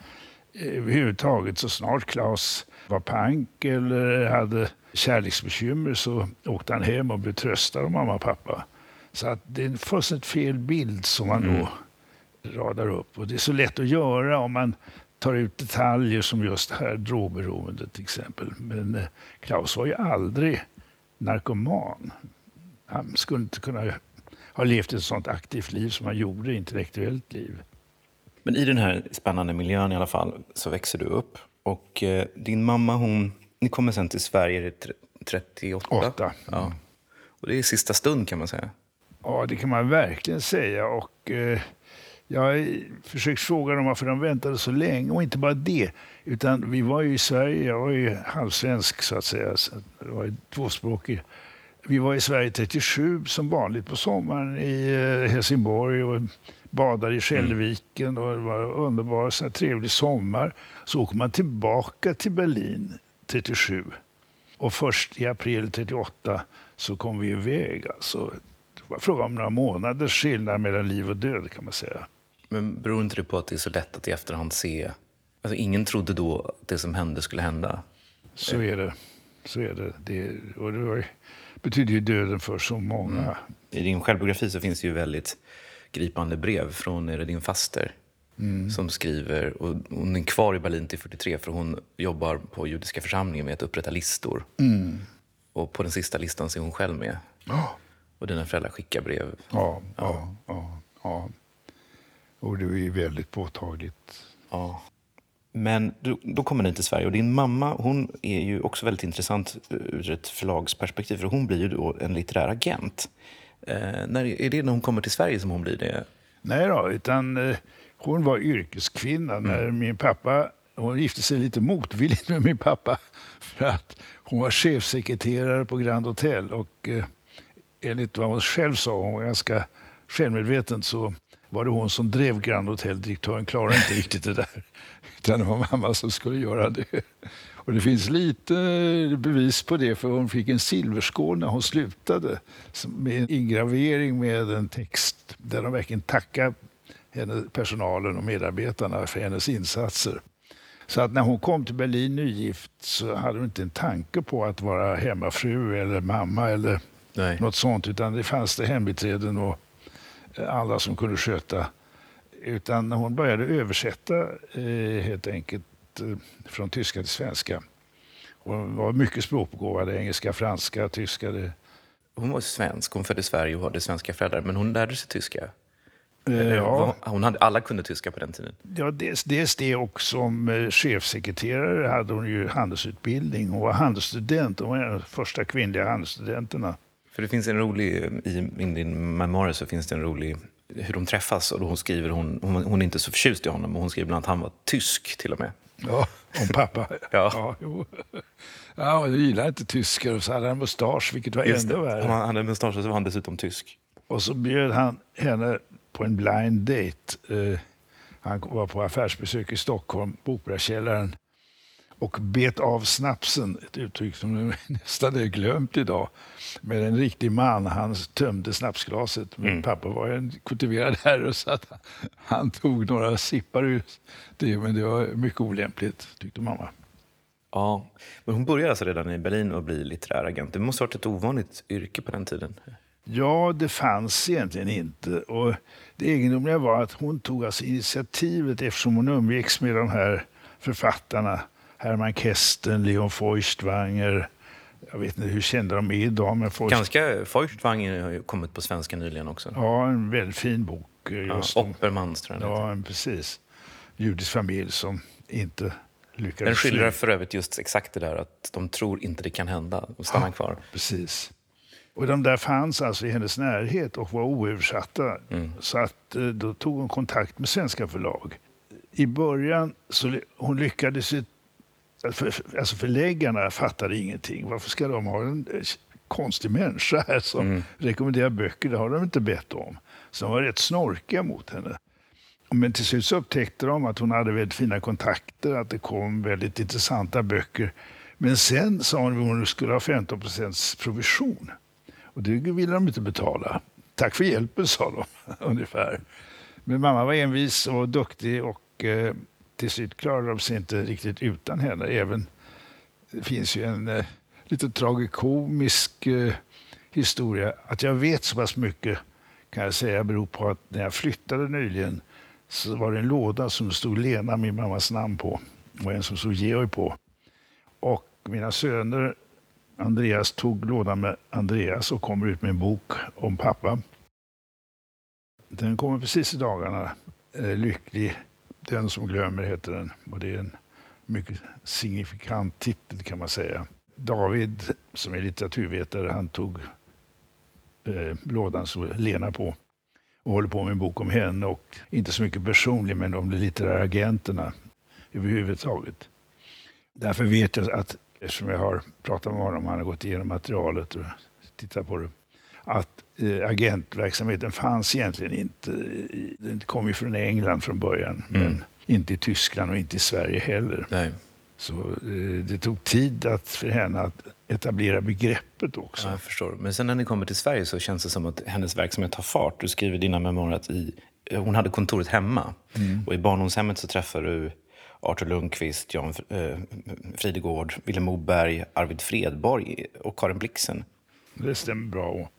överhuvudtaget så snart Claes var pank eller hade kärleksbekymmer så åkte han hem och blev tröstad av mamma och pappa. Så att det är en fullständigt fel bild som man mm. då radar upp. Och det är så lätt att göra om man tar ut detaljer som just det här drogberoendet till exempel. Men eh, Klaus var ju aldrig narkoman. Han skulle inte kunna ha levt ett sånt aktivt liv som han gjorde, intellektuellt liv. Men i den här spännande miljön i alla fall så växer du upp. Och eh, din mamma, hon, ni kommer sen till Sverige 38? Åtta. Ja. Mm. Och det är sista stund kan man säga. Ja, det kan man verkligen säga. Och eh, jag har försökt fråga dem varför de väntade så länge. Och inte bara det, utan vi var ju i Sverige, jag var ju halvsvensk så att säga, så jag var tvåspråkig. Vi var i Sverige 37 som vanligt på sommaren i eh, Helsingborg och badade i Skälviken och det var en underbar så trevlig sommar. Så åker man tillbaka till Berlin 37 och först i april 38 så kom vi iväg. Alltså, det var fråga om några månaders skillnad mellan liv och död kan man säga. Men beror inte det på att det är så lätt att i efterhand se? Alltså, ingen trodde då att det som hände skulle hända. Så är det. Så är det. det och det var, betyder ju döden för så många. Mm. I din självbiografi så finns det ju väldigt gripande brev från är det din faster mm. som skriver. Och hon är kvar i Berlin till 43 för hon jobbar på judiska församlingen med att upprätta listor. Mm. Och på den sista listan är hon själv med. Oh. Och dina föräldrar skickar brev. Ja, ja, ja. ja. Och det är väldigt påtagligt. Ja. Men då, då kommer ni till Sverige och din mamma hon är ju också väldigt intressant ur ett förlagsperspektiv för hon blir ju då en litterär agent. Eh, när, är det när hon kommer till Sverige som hon blir det? Nej då, utan eh, hon var yrkeskvinna mm. när min pappa hon gifte sig lite motvilligt med min pappa för att hon var chefsekreterare på Grand Hotel. Och, eh, enligt vad hon själv sa, hon var ganska självmedveten, så var det hon som drev Grand Hotel. Direktören klarade inte riktigt det där. Utan det var mamma som skulle göra det. Och det finns lite bevis på det, för hon fick en silverskål när hon slutade med en ingravering med en text där de verkligen tackar henne, personalen och medarbetarna för hennes insatser. Så att när hon kom till Berlin nygift så hade hon inte en tanke på att vara hemmafru eller mamma eller Nej. något sånt, utan det fanns det hembiträden och alla som kunde sköta. Utan hon började översätta eh, helt enkelt eh, från tyska till svenska. Hon var mycket språkbegåvad, engelska, franska, tyska. Hon var svensk, hon föddes i Sverige och hade svenska föräldrar, men hon lärde sig tyska? Eh, ja. Hon hade, alla kunde tyska på den tiden? Ja, dels, dels det och som chefsekreterare hade hon ju handelsutbildning. Hon var handelsstudent, hon var en av de första kvinnliga handelsstudenterna. För det finns en rolig, i din memoarer så finns det en rolig hur de träffas och då hon skriver, hon, hon, hon är inte så förtjust i honom och hon skriver bland att han var tysk till och med. Ja, om pappa. ja. Ja, jo. ja, och gillade inte tyskar och så hade han mustasch, vilket var Just ännu värre. Han hade mustasch och så var han dessutom tysk. Och så bjöd han henne på en blind date. Uh, han var på affärsbesök i Stockholm, på Operakällaren och bet av snapsen, ett uttryck som nästan är glömt idag, med en riktig man. Han tömde snapsglaset. Min mm. pappa var en kultiverad herre så att han tog några sippar ur det, men det var mycket olämpligt, tyckte mamma. Ja, men hon började alltså redan i Berlin att bli litterär agent. Det måste ha varit ett ovanligt yrke på den tiden? Ja, det fanns egentligen inte. Och det egendomliga var att hon tog alltså initiativet eftersom hon umgicks med de här författarna Hermann Kästen, Leon Feuchtwanger. Jag vet inte hur kända de är idag. Men Feucht... Ganska, Feuchtwanger har ju kommit på svenska nyligen också. Ja, en väldigt fin bok. Eh, just ja, Oppermans tror jag Ja, precis. Judisk familj som inte lyckades Den skildrar för övrigt just exakt det där att de tror inte det kan hända och stannar ja, kvar. Precis. Och de där fanns alltså i hennes närhet och var oöversatta. Mm. Så att, eh, då tog hon kontakt med svenska förlag. I början så hon lyckades alltså förläggarna fattade ingenting. Varför ska de ha en eh, konstig människa här som mm. rekommenderar böcker? Det har de inte bett om. Så de var rätt snorkiga mot henne. Men till slut så upptäckte de att hon hade väldigt fina kontakter, att det kom väldigt intressanta böcker. Men sen sa hon att hon skulle ha 15 procents provision. Och det ville de inte betala. Tack för hjälpen, sa de ungefär. Men mamma var envis och duktig och eh, till slut klarade de sig inte riktigt utan henne. Även, det finns ju en eh, lite tragikomisk eh, historia. Att jag vet så pass mycket kan jag säga beror på att när jag flyttade nyligen så var det en låda som stod Lena, min mammas namn på, och en som stod Georg på. Och mina söner, Andreas tog lådan med Andreas och kommer ut med en bok om pappa. Den kommer precis i dagarna, eh, Lycklig den som glömmer heter den och det är en mycket signifikant titel kan man säga. David, som är litteraturvetare, han tog eh, lådan som Lena på och håller på med en bok om henne och inte så mycket personlig men om de litterära agenterna överhuvudtaget. Därför vet jag att, eftersom jag har pratat med honom, han har gått igenom materialet och tittat på det, att agentverksamheten fanns egentligen inte. Den kom ju från England från början, mm. men inte i Tyskland och inte i Sverige heller. Nej. Så eh, det tog tid att, för henne att etablera begreppet också. Ja, jag förstår. Men sen när ni kommer till Sverige så känns det som att hennes verksamhet tar fart. Du skriver i dina memoarer att i, hon hade kontoret hemma. Mm. Och i barndomshemmet så träffar du Artur Lundqvist, Jan eh, Fridegård, Vilhelm Moberg, Arvid Fredborg och Karin Blixen. Det stämmer bra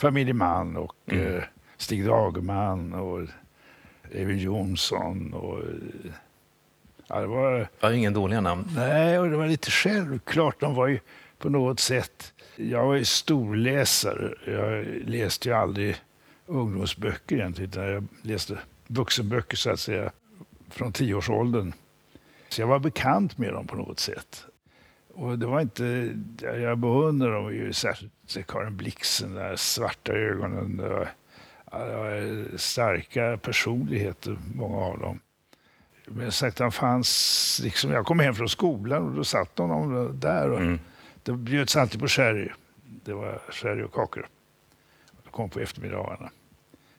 familjeman och mm. eh, Stig Dagerman och Evin Jonsson. Och, ja, det var, var ingen dåliga namn. Nej, och det var lite självklart. De var ju på något sätt... Jag var ju storläsare. Jag läste ju aldrig ungdomsböcker egentligen, utan jag läste vuxenböcker så att säga från tioårsåldern. Så jag var bekant med dem på något sätt. Och det var inte, jag beundrar dem ju särskilt Karin Blixen, de svarta ögonen. Det var, det var starka personligheter, många av dem. Men sagt, han fanns, liksom, jag kom hem från skolan och då satt de där. Och mm. Det bjöds alltid på sherry. Det var sherry och kakor. kom på eftermiddagarna.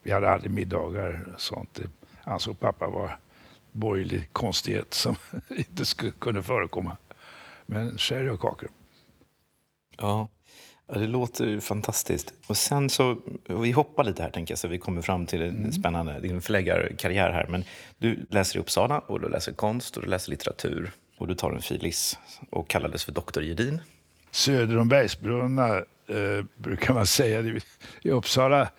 Vi hade aldrig middagar och sånt. Det ansåg pappa var borgerlig konstighet som inte skulle, kunde förekomma. Men sherry och kakor. Ja. Det låter ju fantastiskt. Och sen så, vi hoppar lite här tänker jag, så vi kommer fram till en mm. spännande, din förläggarkarriär här. Men du läser i Uppsala och du läser konst och du läser litteratur. Och du tar en filis och kallades för doktor Gedin. Söder om Bergsbrunna eh, brukar man säga. I Uppsala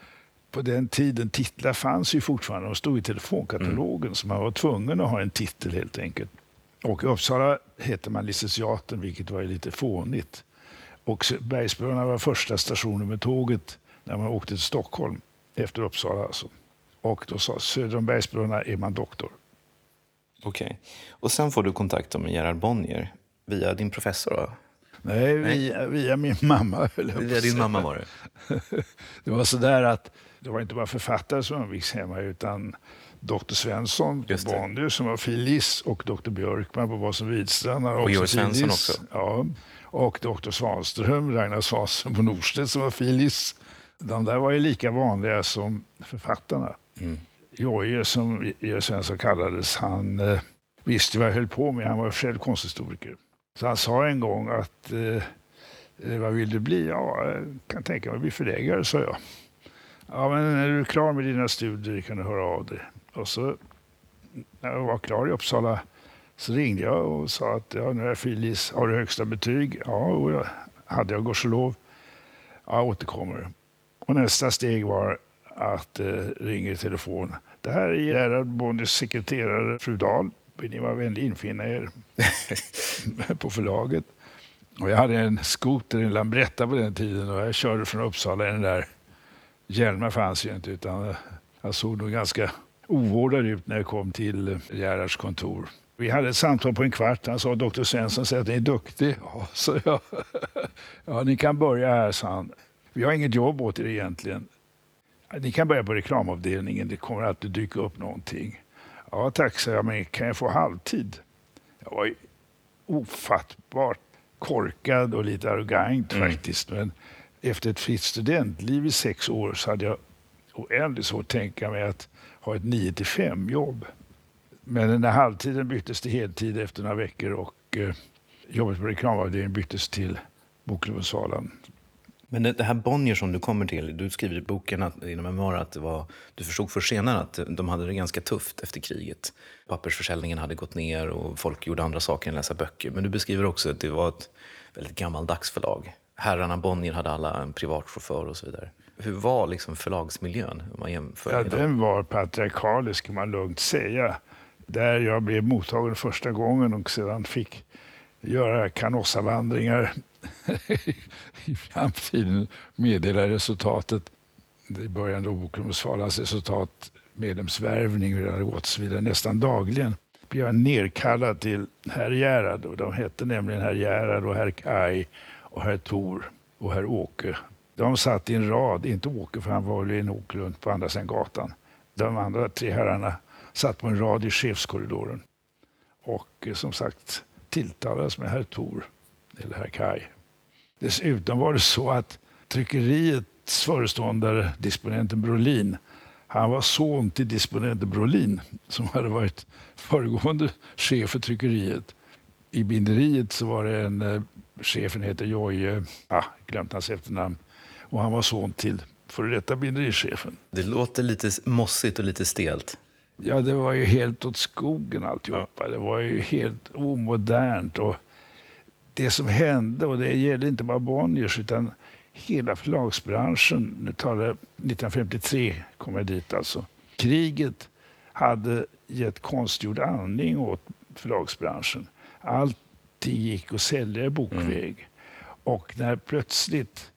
på den tiden, titlar fanns ju fortfarande. De stod i telefonkatalogen mm. så man var tvungen att ha en titel helt enkelt. Och i Uppsala hette man licentiaten, vilket var lite fånigt. Och Bergsbrunna var första stationen med tåget när man åkte till Stockholm, efter Uppsala alltså. Och då sa söder om Bergsbrunna är man doktor. Okej. Okay. Och sen får du kontakt med Gerhard Bonnier via din professor? Då? Nej, via, via min mamma. Via din mamma var det? det var sådär att det var inte bara författare som umgicks hemma utan Dr Svensson på Bonnier som var filis och Dr Björkman på Wahlström Widstrand. Och Georg Svensson också? Ja, och Dr Svanström, Ragnar Svanström på Norstedt som var filis. De där var ju lika vanliga som författarna. Mm. Jojje, som Georg Svensson kallades, han eh, visste vad jag höll på med. Han var själv konsthistoriker. Så han sa en gång att eh, eh vad vill du bli? Ja, jag kan tänka mig att bli förläggare, sa jag. Ja, men när du är klar med dina studier kan du höra av dig. Och så när jag var klar i Uppsala så ringde jag och sa att ja, nu är jag filis. Har du högsta betyg? Ja, och jag hade jag gudskelov. Ja, jag återkommer. Och nästa steg var att eh, ringa i telefon. Det här är Gerhard Bonniers sekreterare, fru Dahl. Vill ni vara vänlig infinna er på förlaget? Och jag hade en skoter, en Lambretta på den tiden och jag körde från Uppsala den där. Hjälmar fanns ju inte utan jag såg nog ganska ovårdad ut när jag kom till Gerhards kontor. Vi hade ett samtal på en kvart. Han sa doktor Svensson säger att ni är duktig. Ja, så jag. ja, ni kan börja här, sa han. Vi har inget jobb åt er egentligen. Ni kan börja på reklamavdelningen. Det kommer alltid dyka upp någonting. Ja, tack, sa jag. Men kan jag få halvtid? Jag var ofattbart korkad och lite arrogant mm. faktiskt. Men efter ett fritt studentliv i sex år så hade jag oändligt svårt att tänka mig att ha ett 9 till 5 jobb. Men när halvtiden byttes till heltid efter några veckor och eh, jobbet på reklamavdelningen byttes till bokklubbensalen. Men det, det här Bonnier som du kommer till, du skriver i boken, att, i memoarer, att det var, du förstod först senare att de hade det ganska tufft efter kriget. Pappersförsäljningen hade gått ner och folk gjorde andra saker än läsa böcker. Men du beskriver också att det var ett väldigt gammaldags förlag. Herrarna Bonnier hade alla en privatchaufför och så vidare. Hur var liksom förlagsmiljön? Om man jämför ja, den var patriarkalisk kan man lugnt säga där jag blev mottagen första gången och sedan fick göra Canossa-vandringar i framtiden, meddela resultatet. I början då Boklundsvalans resultat, medlemsvärvning, det hade gått så vidare, nästan dagligen blev jag nerkallad till herr Gerhard och de hette nämligen herr Gerhard och herr Kai och herr Tor och herr Åke. De satt i en rad, inte Åke för han var i en Åkerlund på andra sidan gatan. De andra tre herrarna satt på en rad i chefskorridoren och eh, som sagt tilltalades med herr Tor eller herr Kai. Dessutom var det så att tryckeriets föreståndare, disponenten Brolin, han var son till disponenten Brolin som hade varit föregående chef för tryckeriet. I binderiet så var det en, eh, chefen heter Jojje, ah, glömt hans efternamn, och han var son till före detta binderichefen. Det låter lite mossigt och lite stelt. Ja, det var ju helt åt skogen alltihopa. Det var ju helt omodernt. Och det som hände, och det gällde inte bara Bonniers utan hela förlagsbranschen. Nu talar jag 1953, kom jag dit alltså. Kriget hade gett konstgjord andning åt förlagsbranschen. Allting gick att sälja i bokväg. Mm. Och när plötsligt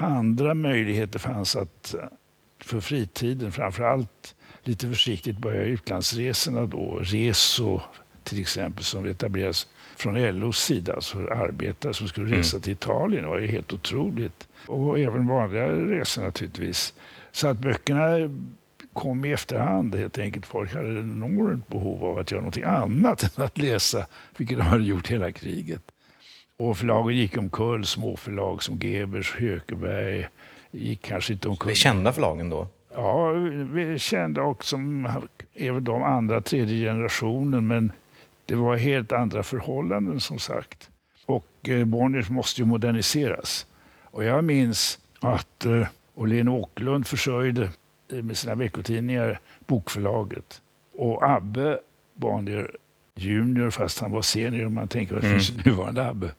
andra möjligheter fanns att för fritiden, framför allt lite försiktigt börja utlandsresorna då. Reso till exempel som etableras från LOs sida, alltså arbetare som skulle resa mm. till Italien. Det var ju helt otroligt. Och även vanliga resor naturligtvis. Så att böckerna kom i efterhand helt enkelt. Folk hade enormt behov av att göra något annat än att läsa, vilket de hade gjort hela kriget. Och förlagen gick omkull, småförlag som Gebers, Hökeberg, gick kanske inte omkull. Det kända förlagen då? Ja, vi är kända och som väl de andra, tredje generationen, men det var helt andra förhållanden som sagt. Och eh, Bonniers måste ju moderniseras. Och jag minns att eh, Åhlén Åkerlund försörjde eh, med sina veckotidningar bokförlaget. Och Abbe Bonnier junior, fast han var senior om man tänker på mm. nuvarande Abbe.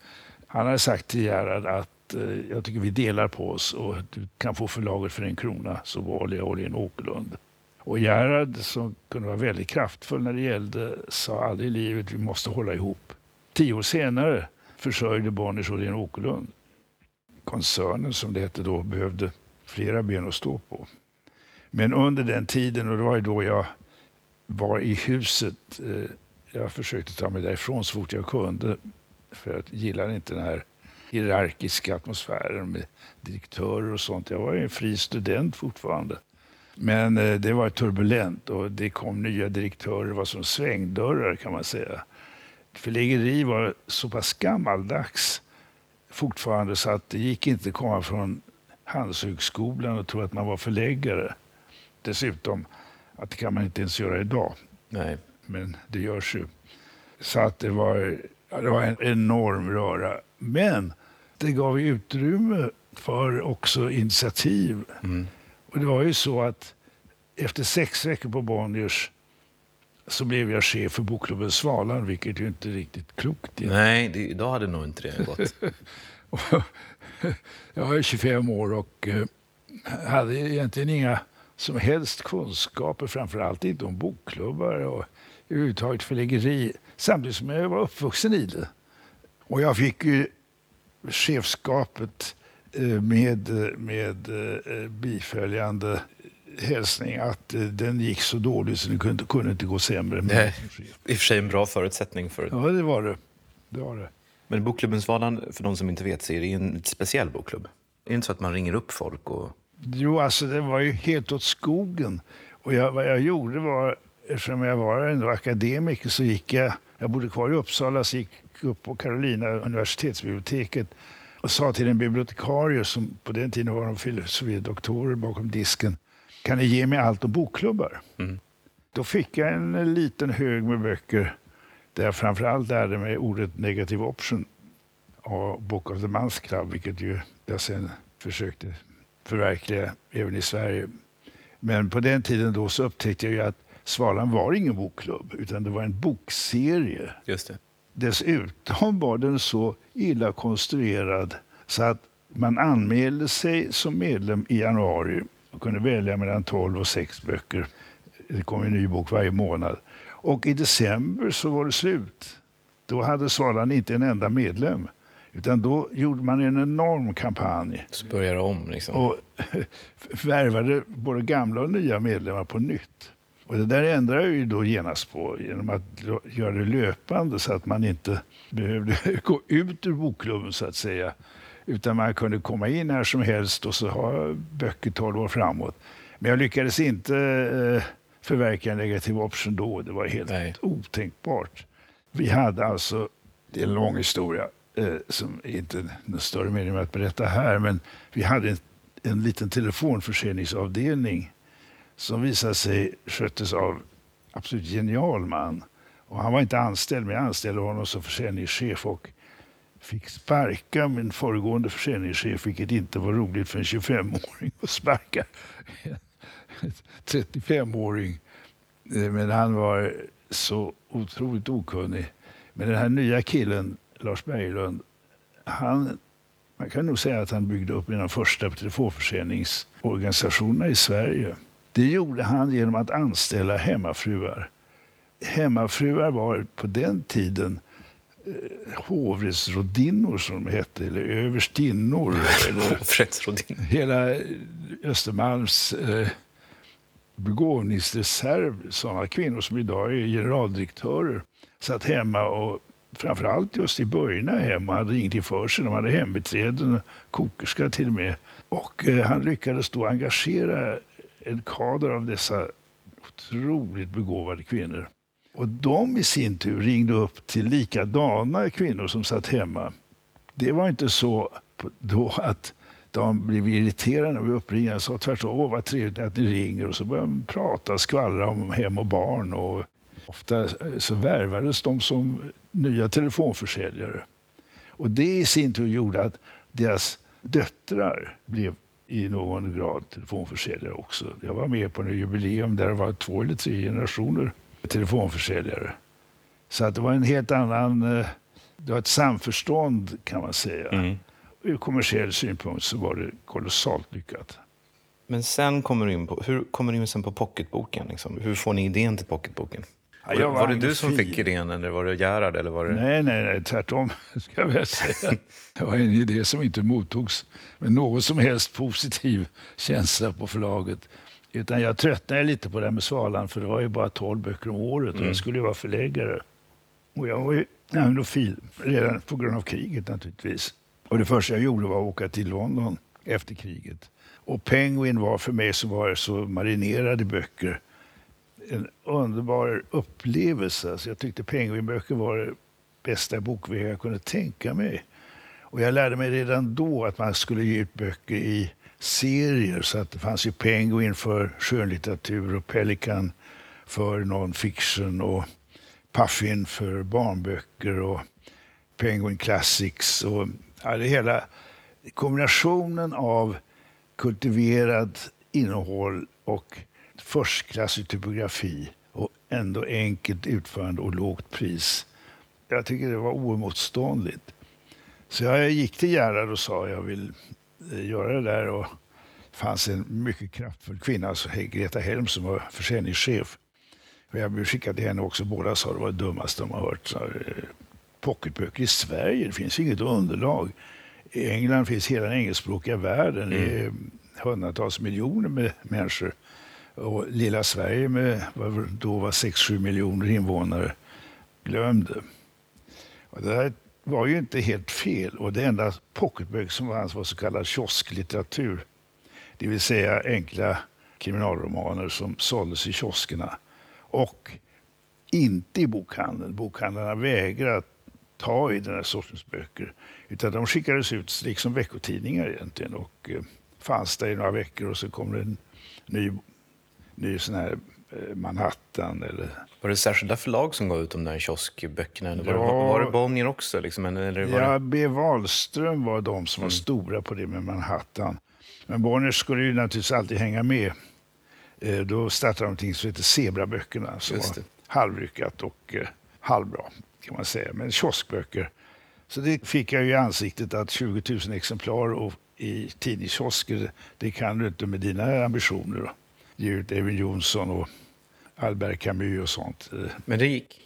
Han hade sagt till Gerhard att eh, jag tycker vi delar på oss och du kan få förlaget för en krona. Så var det Åhlén Åkerlund. Och Gerhard, som kunde vara väldigt kraftfull när det gällde, sa aldrig i livet vi måste hålla ihop. Tio år senare försörjde Bonniers Åhlén Åkerlund. Koncernen, som det hette då, behövde flera ben att stå på. Men under den tiden, och det var ju då jag var i huset, eh, jag försökte ta mig därifrån så fort jag kunde, för jag gillade inte den här hierarkiska atmosfären med direktörer och sånt. Jag var ju en fri student fortfarande. Men eh, det var turbulent och det kom nya direktörer. Det var som svängdörrar kan man säga. Förläggeri var så pass gammaldags fortfarande så att det gick inte att komma från Handelshögskolan och tro att man var förläggare. Dessutom, att det kan man inte ens göra idag. Nej. Men det görs ju. Så att det var, det var en enorm röra. Men det gav utrymme för också initiativ. Mm. Och det var ju så att efter sex veckor på Bonniers så blev jag chef för bokklubben Svalan, vilket ju inte är riktigt klokt. Nej, det, idag hade nog inte det gått. jag är 25 år och eh, hade egentligen inga som helst kunskaper, framför allt inte om bokklubbar och överhuvudtaget förläggeri, samtidigt som jag var uppvuxen i det. Och jag fick ju chefskapet eh, med, med eh, biföljande hälsning att eh, den gick så dåligt så det kunde, kunde inte gå sämre. Nej, I och för sig en bra förutsättning för... Ja, det var det. det, var det. Men Bokklubbens Svalan, för de som inte vet, så är det en speciell bokklubb. Är det inte så att man ringer upp folk? Och... Jo, alltså det var ju helt åt skogen. Och jag, vad jag gjorde var, eftersom jag var ändå akademiker så gick jag, jag bodde kvar i Uppsala, så gick upp på Carolina universitetsbiblioteket och sa till en bibliotekarie, som på den tiden var de filosofidoktorer bakom disken, kan ni ge mig allt om bokklubbar? Mm. Då fick jag en liten hög med böcker där jag framförallt lärde mig ordet negative option och Book of the Month Club, vilket ju jag sen försökte förverkliga även i Sverige. Men på den tiden då så upptäckte jag ju att Svalan var ingen bokklubb, utan det var en bokserie. Just det. Dessutom var den så illa konstruerad så att man anmälde sig som medlem i januari och kunde välja mellan 12 och 6 böcker. Det kom en ny bok varje månad. Och i december så var det slut. Då hade Svalan inte en enda medlem. Utan då gjorde man en enorm kampanj. Så började om liksom. Och värvade både gamla och nya medlemmar på nytt. Och det där ändrade jag ju då genast på genom att göra det löpande så att man inte behövde gå ut ur bokklubben så att säga. Utan man kunde komma in när som helst och så ha böcker 12 år framåt. Men jag lyckades inte eh, förverkliga negativ option då. Det var helt Nej. otänkbart. Vi hade alltså, det är en lång historia eh, som inte är större mening med att berätta här, men vi hade en, en liten telefonförsäljningsavdelning som visade sig sköttes av absolut genial man. Och han var inte anställd, men jag anställde honom som försäljningschef och fick sparka min föregående försäljningschef, vilket inte var roligt för en 25-åring att sparka en 35-åring. Eh, men han var så otroligt okunnig. Men den här nya killen, Lars Berglund, han, man kan nog säga att han byggde upp en av de första telefonförsäljningsorganisationerna i Sverige. Det gjorde han genom att anställa hemmafruar. Hemmafruar var på den tiden eh, hovrättsrådinnor som de hette, eller överstinnor. Hovrättsrådinnor. Hela Östermalms eh, begåvningsreserv, sådana kvinnor som idag är generaldirektörer, satt hemma och framförallt just i början hemma hade ingenting för sig. De hade hembiträden, kokerska till och med. Och eh, han lyckades då engagera en kader av dessa otroligt begåvade kvinnor. Och de i sin tur ringde upp till likadana kvinnor som satt hemma. Det var inte så då att de blev irriterade när vi uppringde. De sa tvärtom, åh vad trevligt att ni ringer. Och så började de prata och skvallra om hem och barn. Och ofta eh, så värvades de som nya telefonförsäljare. Och det i sin tur gjorde att deras döttrar blev i någon grad telefonförsäljare också. Jag var med på en jubileum där det var två eller tre generationer telefonförsäljare. Så att det var en helt annan... Eh, det var ett samförstånd kan man säga. Mm. Ur kommersiell synpunkt så var det kolossalt lyckat. Men sen kommer du in på, hur kommer du in sen på pocketboken? Liksom? Hur får ni idén till pocketboken? Ja, var, var det du som fick idén eller var det Gerhard? Eller var det... Nej, nej, nej, tvärtom ska jag säga. Det var en idé som inte mottogs med någon som helst positiv känsla på förlaget. Utan jag tröttnade lite på det här med Svalan för det var ju bara 12 böcker om året och mm. jag skulle ju vara förläggare. Och jag var ju anglofil redan på grund av kriget naturligtvis. Och det första jag gjorde var att åka till London efter kriget. Och Penguin var för mig som var så marinerad i böcker en underbar upplevelse. Alltså jag tyckte Penguinböcker var det bästa bokväg jag kunde tänka mig. Och jag lärde mig redan då att man skulle ge ut böcker i serier. Så att det fanns ju Penguin för skönlitteratur och Pelikan för non-fiction och Puffin för barnböcker och Penguin Classics. Och ja, det hela kombinationen av kultiverad innehåll och förstklassig typografi och ändå enkelt utförande och lågt pris. Jag tycker det var oemotståndligt. Så jag gick till Gerhard och sa jag vill eh, göra det där. Och det fanns en mycket kraftfull kvinna, alltså Greta Helm, som var försäljningschef. Jag blev skickad till henne också. Båda sa det var det dummaste de har hört. Så, eh, pocketböcker i Sverige, det finns inget underlag. I England finns hela den engelskspråkiga världen. Mm. Det är hundratals miljoner med människor och lilla Sverige med vad då var 6-7 miljoner invånare glömde. Och det här var ju inte helt fel. Och det enda pocketböcker som fanns var så kallad kiosklitteratur. Det vill säga enkla kriminalromaner som såldes i kioskerna. Och inte i bokhandeln. Bokhandlarna vägrade att ta i den här sortens böcker. Utan de skickades ut liksom veckotidningar egentligen och eh, fanns där i några veckor och så kom det en ny ny sån här eh, Manhattan. Eller... Var det särskilda förlag som gav ut de där kioskböckerna? Eller ja, var, det, var det Bonnier också? Liksom, eller var ja, det... B. Wahlström var de som var mm. stora på det med Manhattan. Men Bonnier skulle ju naturligtvis alltid hänga med. Eh, då startade de någonting som heter Zebraböckerna. Som var halvryckat och eh, halvbra kan man säga. Men kioskböcker. Så det fick jag ju i ansiktet att 20 000 exemplar och i tidningskiosker, det kan du inte med dina ambitioner. Då ge ut Evin Jonsson och Albert Camus och sånt. Men det gick?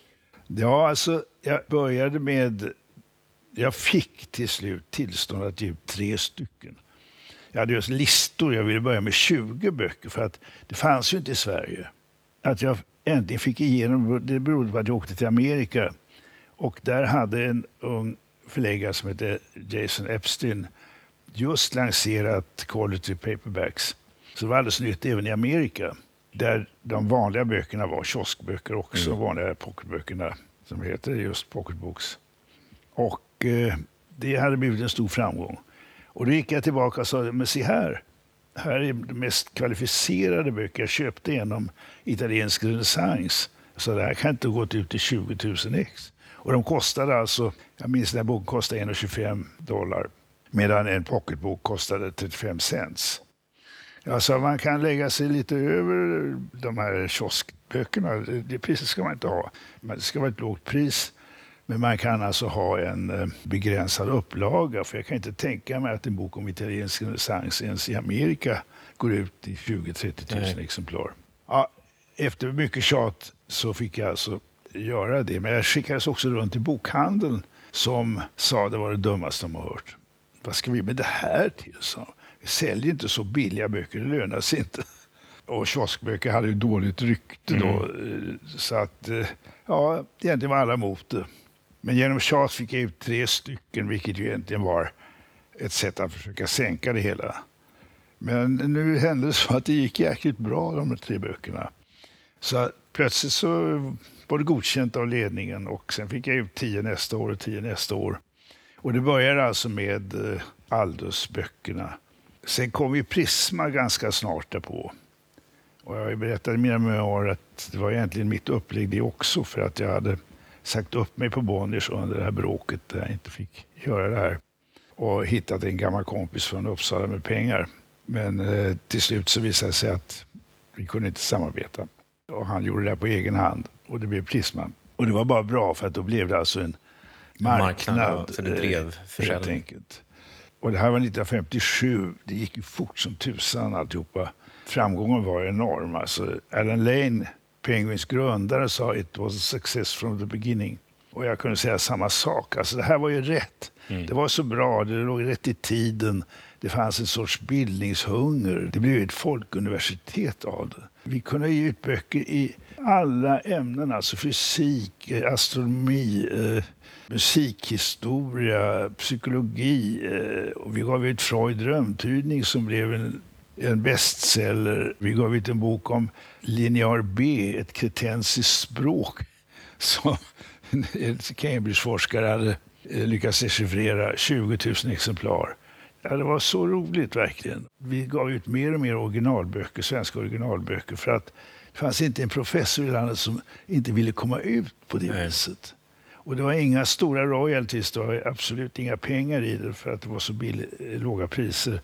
Ja, alltså jag började med... Jag fick till slut tillstånd att ge ut tre stycken. Jag hade just listor. Jag ville börja med 20 böcker för att det fanns ju inte i Sverige. Att jag äntligen fick igenom det berodde på att jag åkte till Amerika. Och där hade en ung förläggare som hette Jason Epstein just lanserat Quality Paperbacks. Så det var alldeles nytt även i Amerika, där de vanliga böckerna var kioskböcker också, mm. vanliga pocketböckerna som heter just pocketbooks. Och eh, det hade blivit en stor framgång. Och då gick jag tillbaka och sa, men se här, här är de mest kvalificerade böcker jag köpte genom italiensk renässans. Så det här kan inte gått ut till 20 000 ex. Och de kostade alltså, jag minns den här boken kostade 1,25 dollar medan en pocketbok kostade 35 cents. Alltså man kan lägga sig lite över de här kioskböckerna. Det priset ska man inte ha. Men det ska vara ett lågt pris. Men man kan alltså ha en eh, begränsad upplaga. För jag kan inte tänka mig att en bok om italiensk renässans ens i Amerika går ut i 20-30 000 exemplar. Ja, efter mycket tjat så fick jag alltså göra det. Men jag skickades också runt i bokhandeln som sa det var det dummaste de har hört. Vad ska vi med det här till? sa säljer inte så billiga böcker, det lönar sig inte. Och kioskböcker hade ju dåligt rykte då. Mm. Så att, eh, ja, egentligen var alla emot det. Men genom tjat fick jag ut tre stycken, vilket ju egentligen var ett sätt att försöka sänka det hela. Men nu hände det så att det gick jäkligt bra, de tre böckerna. Så plötsligt så var det godkänt av ledningen och sen fick jag ut tio nästa år och tio nästa år. Och det började alltså med eh, Aldus-böckerna Sen kom ju Prisma ganska snart därpå. Och jag berättade i mina memoarer att det var egentligen mitt upplägg det också för att jag hade sagt upp mig på Bonniers under det här bråket där jag inte fick göra det här. Och hittat en gammal kompis från Uppsala med pengar. Men eh, till slut så visade det sig att vi kunde inte samarbeta. Och han gjorde det här på egen hand och det blev Prisma. Och det var bara bra för att då blev det alltså en marknad. marknad så det drev eh, helt enkelt. Och det här var 1957. Det gick ju fort som tusan alltihopa. Framgången var enorm. Alltså, Alan Lane, Penguins grundare, sa it was a success from the beginning. Och jag kunde säga samma sak. Alltså, det här var ju rätt. Mm. Det var så bra, det låg rätt i tiden. Det fanns en sorts bildningshunger. Det blev ett folkuniversitet av det. Vi kunde ge ut böcker i alla ämnen, alltså fysik, astronomi, eh, musikhistoria, psykologi. Eh, och vi gav ut Freud drömtydning som blev en, en bestseller. Vi gav ut en bok om linjär B, ett kretensiskt språk som en Cambridgeforskare hade eh, lyckats dechiffrera 20 000 exemplar. Ja, det var så roligt verkligen. Vi gav ut mer och mer originalböcker, svenska originalböcker för att det fanns inte en professor i landet som inte ville komma ut på det Nej. viset. Och det var inga stora royalties, det var absolut inga pengar i det för att det var så billig, låga priser.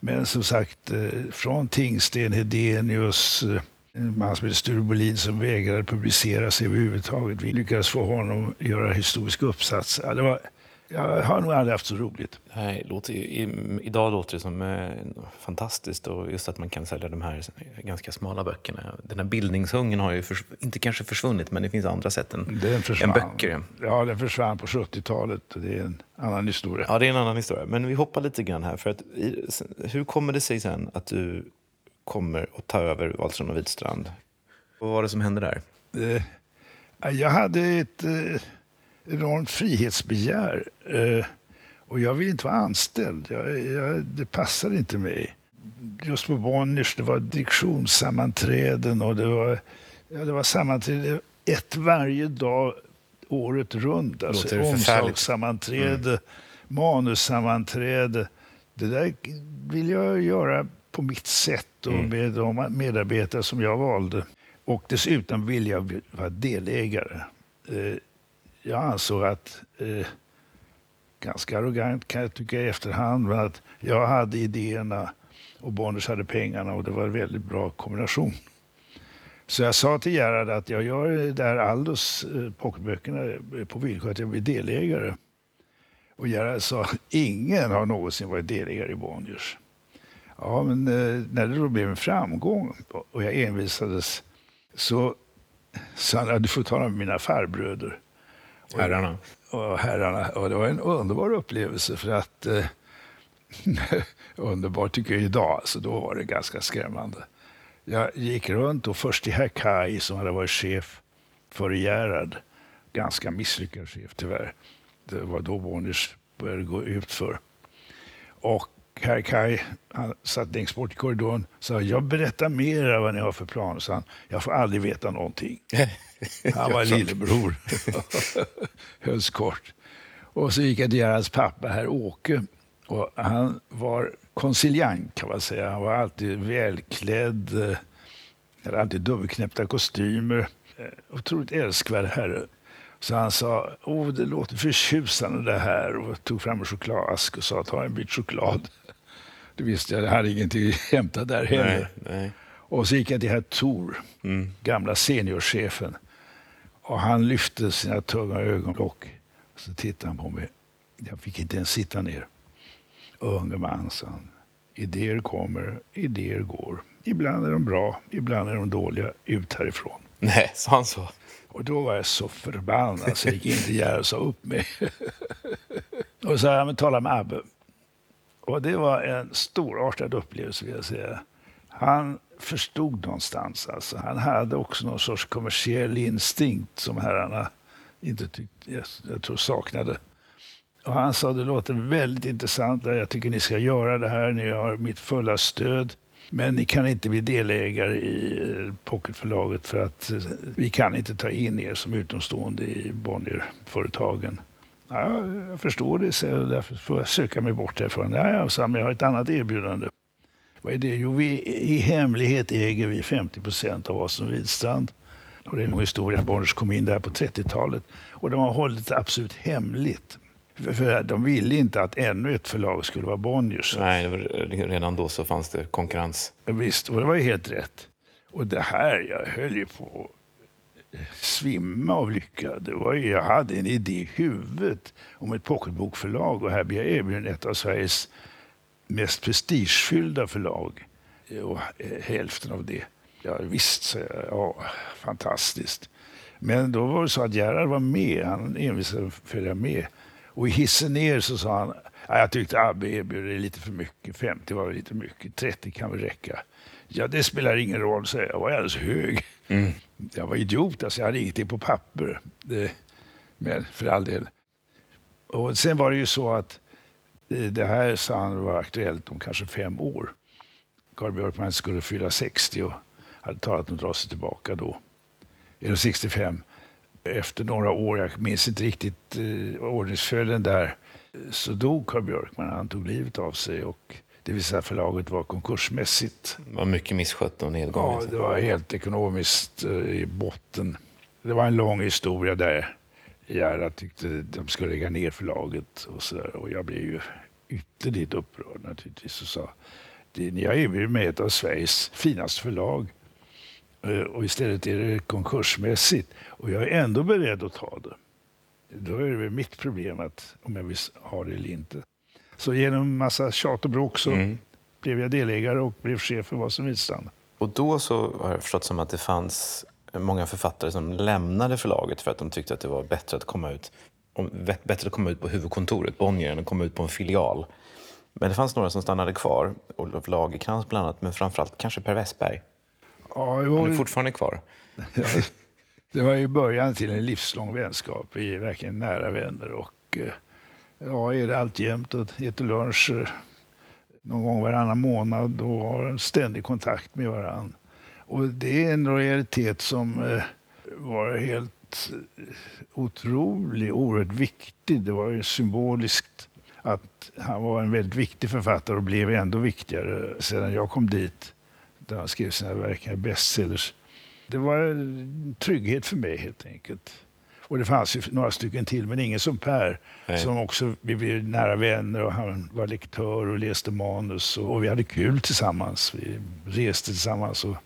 Men som sagt, eh, från Tingsten, Hedenius, en man som heter Sture Bolin som vägrade publicera sig överhuvudtaget. Vi lyckades få honom att göra historisk uppsats. Ja, det var jag har nog aldrig haft så roligt. Nej, låter, i, idag låter det som eh, fantastiskt och just att man kan sälja de här ganska smala böckerna. Den här bildningshungern har ju för, inte kanske försvunnit, men det finns andra sätt än, än böcker. Ja, den försvann på 70-talet. Det är en annan historia. Ja, det är en annan historia. Men vi hoppar lite grann här. För att, hur kommer det sig sen att du kommer att ta över Wahlström och Widstrand? Vad var det som hände där? Eh, jag hade ett... Eh, enormt frihetsbegär. Eh, och jag vill inte vara anställd. Jag, jag, det passar inte mig. Just på Bonniers, det var direktionssammanträden och det var, ja, det var sammanträden ett varje dag året runt. Alltså omslagssammanträde, mm. manussammanträde. Det där vill jag göra på mitt sätt och mm. med de medarbetare som jag valde. Och dessutom vill jag vara delägare. Jag ansåg att, eh, ganska arrogant kan jag tycka i efterhand, men att jag hade idéerna och Bonniers hade pengarna och det var en väldigt bra kombination. Så jag sa till Gerhard att jag gör där Aldos eh, pocketböckerna eh, på villkor att jag blir delägare. Och Gerhard sa, ingen har någonsin varit delägare i Bonniers. Ja, men eh, när det då blev en framgång och jag envisades så sa han, du får tala med mina farbröder. Herrarna. Och, herrarna. Och det var en underbar upplevelse för att eh, underbart tycker jag idag, alltså då var det ganska skrämmande. Jag gick runt och först till herr Kaj som hade varit chef för Gerhard. Ganska misslyckad chef tyvärr. Det var då Bonniers började gå ut för. Och herr Kaj, han satt längst bort i korridoren och sa jag berättar mer vad ni har för planer. Så han, jag får aldrig veta någonting. Han var lillebror. Hölls kort. Och så gick jag till Gerhards pappa, herr Åke. Och han var konciliant kan man säga. Han var alltid välklädd. Eh, hade alltid dubbelknäppta kostymer. Eh, otroligt älskvärd herre. Så han sa, åh det låter förtjusande det här och tog fram en chokladask och sa, ta en bit choklad. Det visste jag, jag hade ingenting att hämta där heller. Nej, nej. Och så gick jag till herr Tor, mm. gamla seniorchefen. Och han lyfte sina tunga ögonlock. Så tittade han på mig. Jag fick inte ens sitta ner. Unge man, sa han. Idéer kommer, idéer går. Ibland är de bra, ibland är de dåliga. Ut härifrån. Nej, sa han så? Och då var jag så förbannad så jag gick in till Gerhard och sa upp mig. och så sa jag, tala med Abbe. Och det var en storartad upplevelse vill jag säga. Han förstod någonstans. Alltså. Han hade också någon sorts kommersiell instinkt som herrarna inte tyckte, jag, jag tror saknade. Och han sa det låter väldigt intressant, jag tycker ni ska göra det här, ni har mitt fulla stöd. Men ni kan inte bli delägare i eh, Pocketförlaget för att eh, vi kan inte ta in er som utomstående i Bonnierföretagen. Ja, jag förstår det, så därför får jag söka mig bort härifrån. Ja, ja, så, men jag har ett annat erbjudande. Vad är det? Jo, vi, i hemlighet äger vi 50 procent av Wahlström Widstrand. Och det är en historia. Bonniers kom in där på 30-talet. Och de har hållit det absolut hemligt. För, för de ville inte att ännu ett förlag skulle vara Bonniers. Nej, var, redan då så fanns det konkurrens. Visst, och det var ju helt rätt. Och det här, jag höll ju på att svimma av lycka. Det var ju, jag hade en idé i huvudet om ett pocketbokförlag och här blir jag erbjuden ett av Sveriges mest prestigefyllda förlag. Och hälften av det. Ja, visst, så. Ja, fantastiskt. Men då var det så att Gerhard var med. Han envisades att följa med. Och i hissen ner så sa han, jag tyckte Abbe erbjöd det lite för mycket. 50 var lite mycket. 30 kan väl räcka. Ja, det spelar ingen roll, så jag. var alldeles hög. Mm. Jag var idiot, alltså jag hade ingenting på papper. Det, men för all del. Och sen var det ju så att eh, det här sa han var aktuellt om kanske fem år. Carl Björkman skulle fylla 60 och hade talat om att dra sig tillbaka då. Eller 65. Efter några år, jag minns inte riktigt eh, ordningsföljden där, så dog Carl Björkman. Han tog livet av sig och det vill säga förlaget var konkursmässigt. Det var mycket misskött och nedgånget. Ja, det var helt ekonomiskt eh, i botten. Det var en lång historia där. Gerhard tyckte de skulle lägga ner förlaget och så där. Och jag blev ju ytterligt upprörd naturligtvis och sa ni har erbjudit mig ett av Sveriges finaste förlag eh, och istället är det konkursmässigt och jag är ändå beredd att ta det. Då är det väl mitt problem att, om jag vill ha det eller inte. Så genom massa tjat och bråk så mm. blev jag delägare och blev chef för Vad som Widstrand. Och då så har jag förstått som att det fanns många författare som lämnade förlaget för att de tyckte att det var bättre att komma ut, bättre att komma ut på huvudkontoret, Bonnier, än att komma ut på en filial. Men det fanns några som stannade kvar, Olof Lagercrantz bland annat, men framförallt kanske Per Westberg. Ja, jo, Han är fortfarande kvar. det var ju början till en livslång vänskap. Vi är verkligen nära vänner och eh, ja, är det alltjämt och äter lunch eh, någon gång varannan månad och har en ständig kontakt med varandra. Och det är en lojalitet som eh, var helt otrolig, oerhört viktig. Det var ju symboliskt att han var en väldigt viktig författare och blev ändå viktigare sedan jag kom dit, där han skrev sina verk, bestsellers. Det var en trygghet för mig helt enkelt. Och det fanns ju några stycken till, men ingen som Per. Nej. Som också, vi blev nära vänner och han var lektör och läste manus. Och, och vi hade kul tillsammans. Vi reste tillsammans och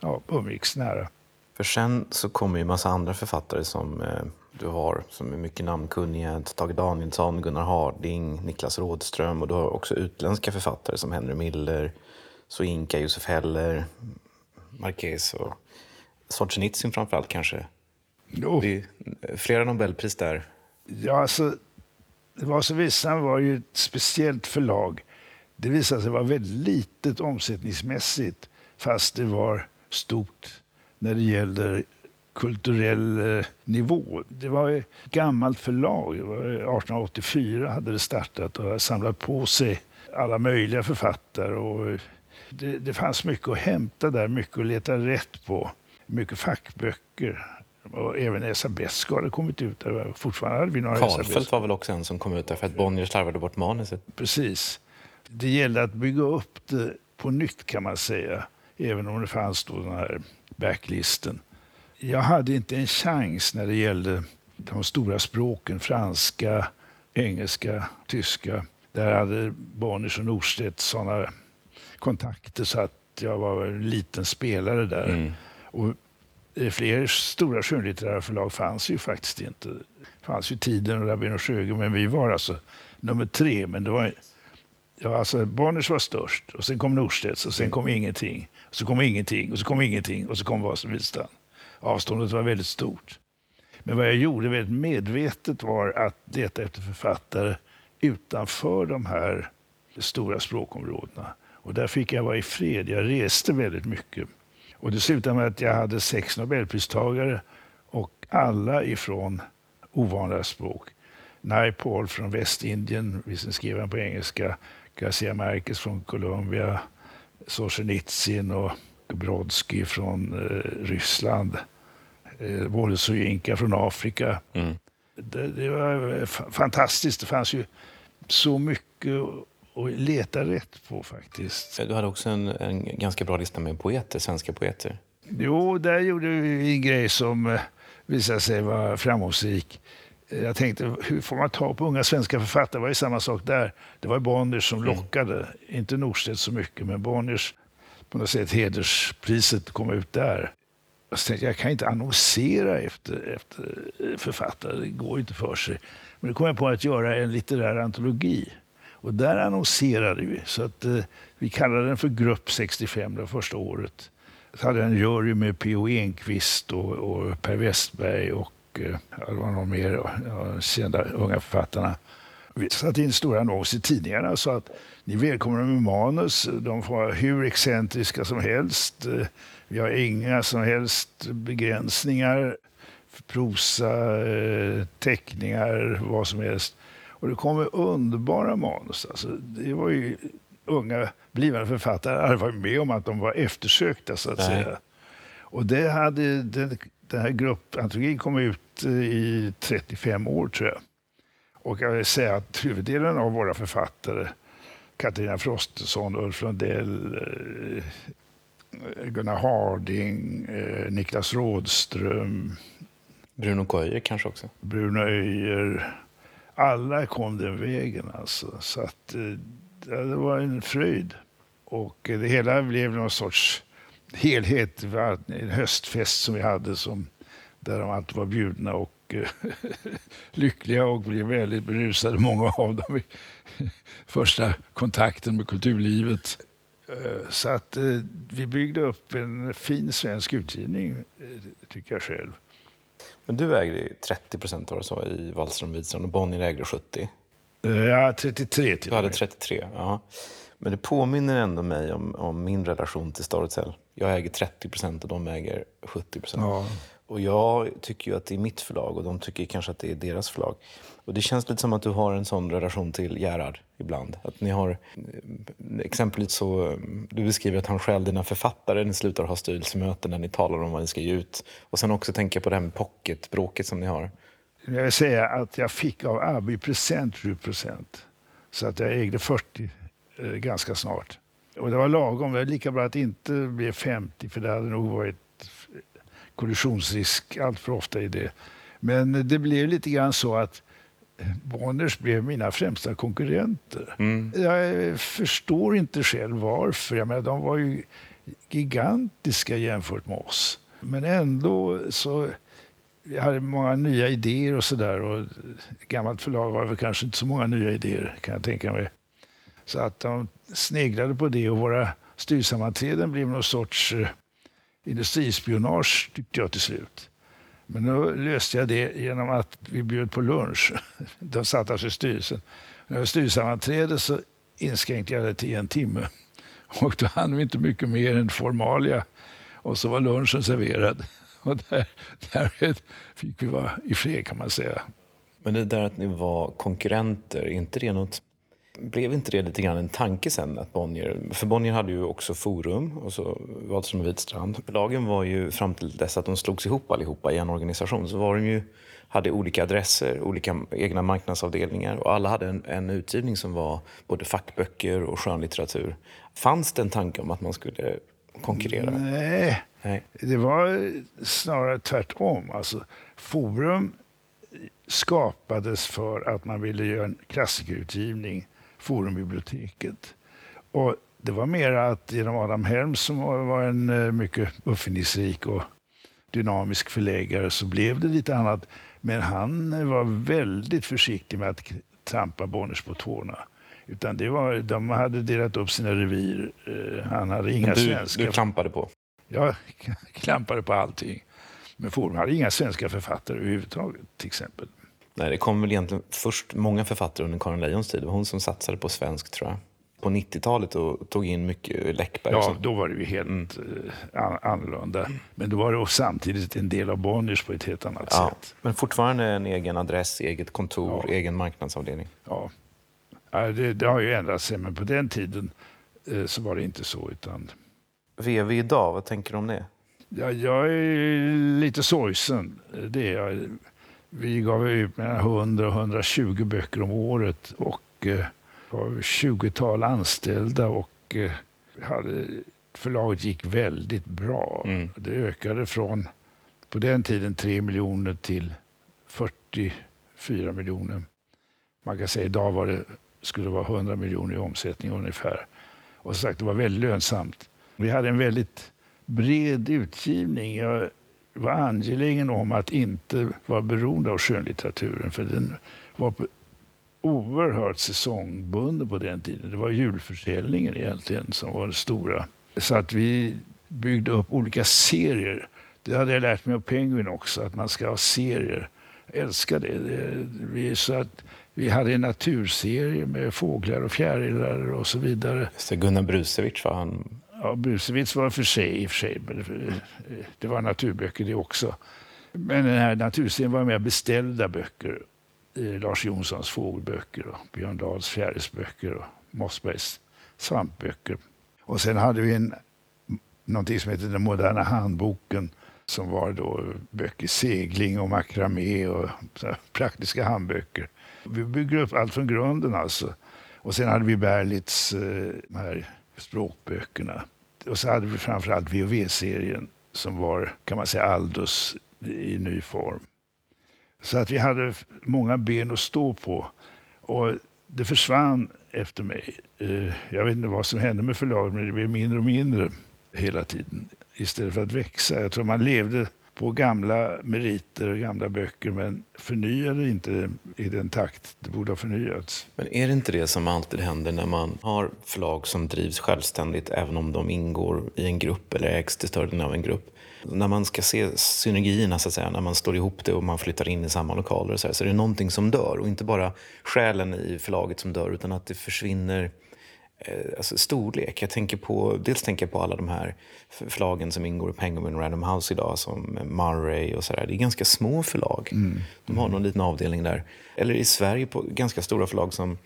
ja, umgicks nära. För sen så kommer ju en massa andra författare som eh, du har, som är mycket namnkunniga. Tage Danielsson, Gunnar Harding, Niklas Rådström och du har också utländska författare som Henry Miller, Soinka, Josef Heller, Marquez och Solzhenitsyn framförallt kanske. Jo. Det är flera Nobelpris där. Ja, alltså, Vasaloppsvisaren var ju ett speciellt förlag. Det visade sig vara väldigt litet omsättningsmässigt, fast det var stort när det gäller kulturell eh, nivå. Det var ett gammalt förlag. 1884 hade det startat och samlat på sig alla möjliga författare. Och det, det fanns mycket att hämta där, mycket att leta rätt på. Mycket fackböcker. Och även Esa Beskow hade kommit ut. Där. Fortfarande hade vi några Karlfeldt var väl också en som kom ut där för att Bonnier slarvade bort manuset. Precis. Det gällde att bygga upp det på nytt kan man säga. Även om det fanns då den här backlisten. Jag hade inte en chans när det gällde de stora språken, franska, engelska, tyska. Där hade Bonniers och Norstedt sådana kontakter så att jag var en liten spelare där. Mm. Och fler stora skönlitterära förlag fanns ju faktiskt inte. Det fanns ju Tiden och Rabin och Sjögren, men vi var alltså nummer tre. Men det var, ja, alltså Bonniers var störst, och sen kom Norstedts, och sen kom ingenting. Och så kom ingenting, och så kom ingenting, och så kom Vasa Avståndet var väldigt stort. Men vad jag gjorde väldigt medvetet var att leta efter författare utanför de här stora språkområdena. Och där fick jag vara i fred. Jag reste väldigt mycket. Och det slutade med att jag hade sex nobelpristagare och alla ifrån ovanliga språk. Naipaul från Västindien, visserligen skrev han på engelska. Garcia Marquez från Colombia. Solzhenitsyn och Brodsky från eh, Ryssland. Eh, Boris Soyinka från Afrika. Mm. Det, det, var fantastiskt. Det fanns ju så mycket och leta rätt på faktiskt. Du hade också en, en ganska bra lista med poeter, svenska poeter. Jo, där gjorde vi en grej som eh, visade sig vara framgångsrik. Jag tänkte, hur får man tag på unga svenska författare? Det var ju samma sak där. Det var Bonniers som mm. lockade, mm. inte Norstedt så mycket, men Bonniers, på något sätt hederspriset kom ut där. Jag tänkte, jag kan inte annonsera efter, efter författare, det går inte för sig. Men då kom jag på att göra en litterär antologi. Och där annonserade vi. Så att, eh, vi kallade den för Grupp 65, det första året. Så hade jag en jury med P.O. Enquist och, och Per Westberg och eh, det var någon mer, ja, kända unga författarna. Vi satte in stora annonser i tidningarna så att ni är välkomna med manus. De får vara hur excentriska som helst. Vi har inga som helst begränsningar. Prosa, eh, teckningar, vad som helst. Och det kommer underbara manus. Alltså, det var ju unga blivande författare hade varit med om att de var eftersökta, så att Nej. säga. Och det hade, den, den här gruppantologin kom ut eh, i 35 år, tror jag. Och jag vill säga att huvuddelen av våra författare, Katarina Frostesson, Ulf Lundell, eh, Gunnar Harding, eh, Niklas Rådström. Bruno Köijer kanske också? Bruno Öijer. Alla kom den vägen alltså. Så att, det var en fröjd. Och det hela blev någon sorts helhet. En höstfest som vi hade som, där de alltid var bjudna och eh, lyckliga och blev väldigt berusade, många av dem, i första kontakten med kulturlivet. Eh, så att eh, vi byggde upp en fin svensk utgivning, tycker jag själv. Men du ägde 30 procent i Wallström Widstrand och Bonnier ägde 70. Ja, 33 till Du hade 33, ja. Men det påminner ändå mig om, om min relation till Storytel. Jag äger 30 procent och de äger 70 procent. Ja. Och jag tycker ju att det är mitt förlag och de tycker kanske att det är deras förlag. Och det känns lite som att du har en sån relation till Gerhard ibland. Att ni har, eh, exempelvis så, eh, du beskriver att han stjäl dina författare, ni slutar ha styrelsemöten när ni talar om vad ni ska ge ut. Och sen också tänka på det här med pocketbråket som ni har. Jag vill säga att jag fick av ABBA i present 7 procent. Så att jag ägde 40 eh, ganska snart. Och det var lagom. Det var lika bra att det inte blev 50 för det hade nog varit kollisionsrisk allt för ofta i det. Men det blev lite grann så att Bonniers blev mina främsta konkurrenter. Mm. Jag förstår inte själv varför. Jag menar, de var ju gigantiska jämfört med oss. Men ändå så jag hade många nya idéer och sådär. Gammalt förlag har väl kanske inte så många nya idéer kan jag tänka mig. Så att de sneglade på det och våra styrsammanträden blev någon sorts eh, industrispionage tyckte jag till slut. Men då löste jag det genom att vi bjöd på lunch. De satt alltså i styrelsen. När det var styrelsesammanträde så inskränkte jag det till en timme. Och då hann vi inte mycket mer än formalia. Och så var lunchen serverad. Och där, därmed fick vi vara i fred kan man säga. Men det där att ni var konkurrenter, är inte det något blev inte det lite grann en tanke sen att Bonnier, för Bonnier hade ju också Forum och så Wahlström och Vitstrand. Förlagen var ju fram till dess att de slogs ihop allihopa i en organisation så var de ju, hade olika adresser, olika egna marknadsavdelningar och alla hade en, en utgivning som var både fackböcker och skönlitteratur. Fanns det en tanke om att man skulle konkurrera? Nej, Nej. det var snarare tvärtom. Alltså, Forum skapades för att man ville göra en klassikerutgivning Forumbiblioteket. Och det var mer att genom Adam Helm som var en eh, mycket uppfinningsrik och dynamisk förläggare så blev det lite annat. Men han var väldigt försiktig med att trampa Bonniers på tårna. Utan det var, de hade delat upp sina revir. Eh, han hade inga du, svenska... Du klampade på? Jag klampade på allting. Men Forum hade inga svenska författare överhuvudtaget till exempel. Nej, det kom väl egentligen först många författare under Karin Lejons tid. Det var hon som satsade på svensk tror jag. På 90-talet och tog in mycket Läckberg. Ja, då var det ju helt mm. Eh, annorlunda. Men då var det samtidigt en del av Bonniers på ett helt annat ja, sätt. Men fortfarande en egen adress, eget kontor, ja. egen marknadsavdelning. Ja, ja det, det, har ju ändrat sig, men på den tiden eh, så var det inte så. Utan... VV idag, vad tänker du om det? Ja, jag är lite sorgsen. Det är jag. Vi gav ut mellan 100 och 120 böcker om året och eh, var 20-tal anställda och eh, hade, förlaget gick väldigt bra. Mm. Det ökade från, på den tiden, 3 miljoner till 44 miljoner. Man kan säga idag var det, skulle det vara 100 miljoner i omsättning ungefär. Och som sagt, det var väldigt lönsamt. Vi hade en väldigt bred utgivning. Jag var angelägen om att inte vara beroende av skönlitteraturen för den var oerhört säsongbunden på den tiden. Det var julförsäljningen egentligen som var det stora. Så att vi byggde upp olika serier. Det hade jag lärt mig av Penguin också, att man ska ha serier. Jag älskar det. det vi, så att vi hade en naturserie med fåglar och fjärilar och så vidare. Så Gunnar Brusewitz var han... Ja, Brusewitz var för sig i och för sig, men det, var naturböcker det också. Men den här naturserien var mer beställda böcker. Eh, Lars Jonssons fågelböcker, och Björn Dahls fjärilsböcker och Mossbergs svampböcker. Och sen hade vi en, någonting som heter Den moderna handboken som var då böcker segling och makramé och praktiska handböcker. Vi bygger upp allt från grunden alltså. Och sen hade vi Berlitz eh, här språkböckerna. Och så hade vi framförallt VOV-serien som var, kan man säga, Aldus i ny form. Så att vi hade många ben att stå på. Och det försvann efter mig. Eh, jag vet inte vad som hände med förlaget, men det blev mindre och mindre hela tiden istället för att växa. Jag tror man levde på gamla meriter och gamla böcker men förnyade inte i den takt det borde ha förnyats. Men är det inte det som alltid händer när man har förlag som drivs självständigt även om de ingår i en grupp eller ägs till större delen av en grupp? När man ska se synergierna, så att säga, när man står ihop det och man flyttar in i samma lokaler och så, här, så är det någonting som dör. Och inte bara själen i förlaget som dör utan att det försvinner alltså storlek. Jag tänker på, dels tänker jag på alla de här förlagen som ingår i Penguin Random House idag som Murray och sådär. Det är ganska små förlag. Mm. De har någon liten avdelning där. Eller i Sverige på ganska stora förlag som,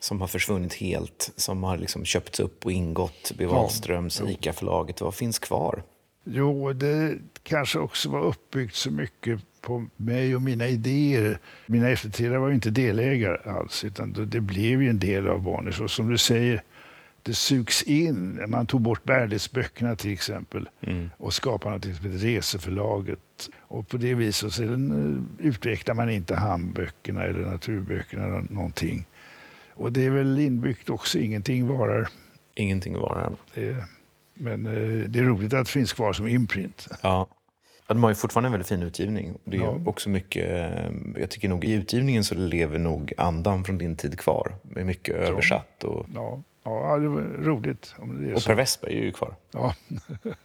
som har försvunnit helt. Som har liksom köpts upp och ingått. B. Wahlströms, ja. ICA-förlaget. Vad finns kvar? Jo, det kanske också var uppbyggt så mycket på mig och mina idéer. Mina efterträdare var ju inte delägare alls, utan det blev ju en del av Bonniers. Och som du säger, det sugs in. Man tog bort bärlighetsböckerna till exempel mm. och skapade något som heter Reseförlaget. Och på det viset så den, eh, utvecklar man inte handböckerna eller naturböckerna eller någonting. Och det är väl inbyggt också, ingenting varar. Ingenting varar. Det, men eh, det är roligt att det finns kvar som imprint. Ja. De har ju fortfarande en väldigt fin utgivning. Det är ja. också mycket, eh, jag tycker nog i utgivningen så lever nog andan från din tid kvar. Med mycket översatt. Och... Ja. Ja, det var roligt. Om det är och Per Westberg är ju kvar. Ja.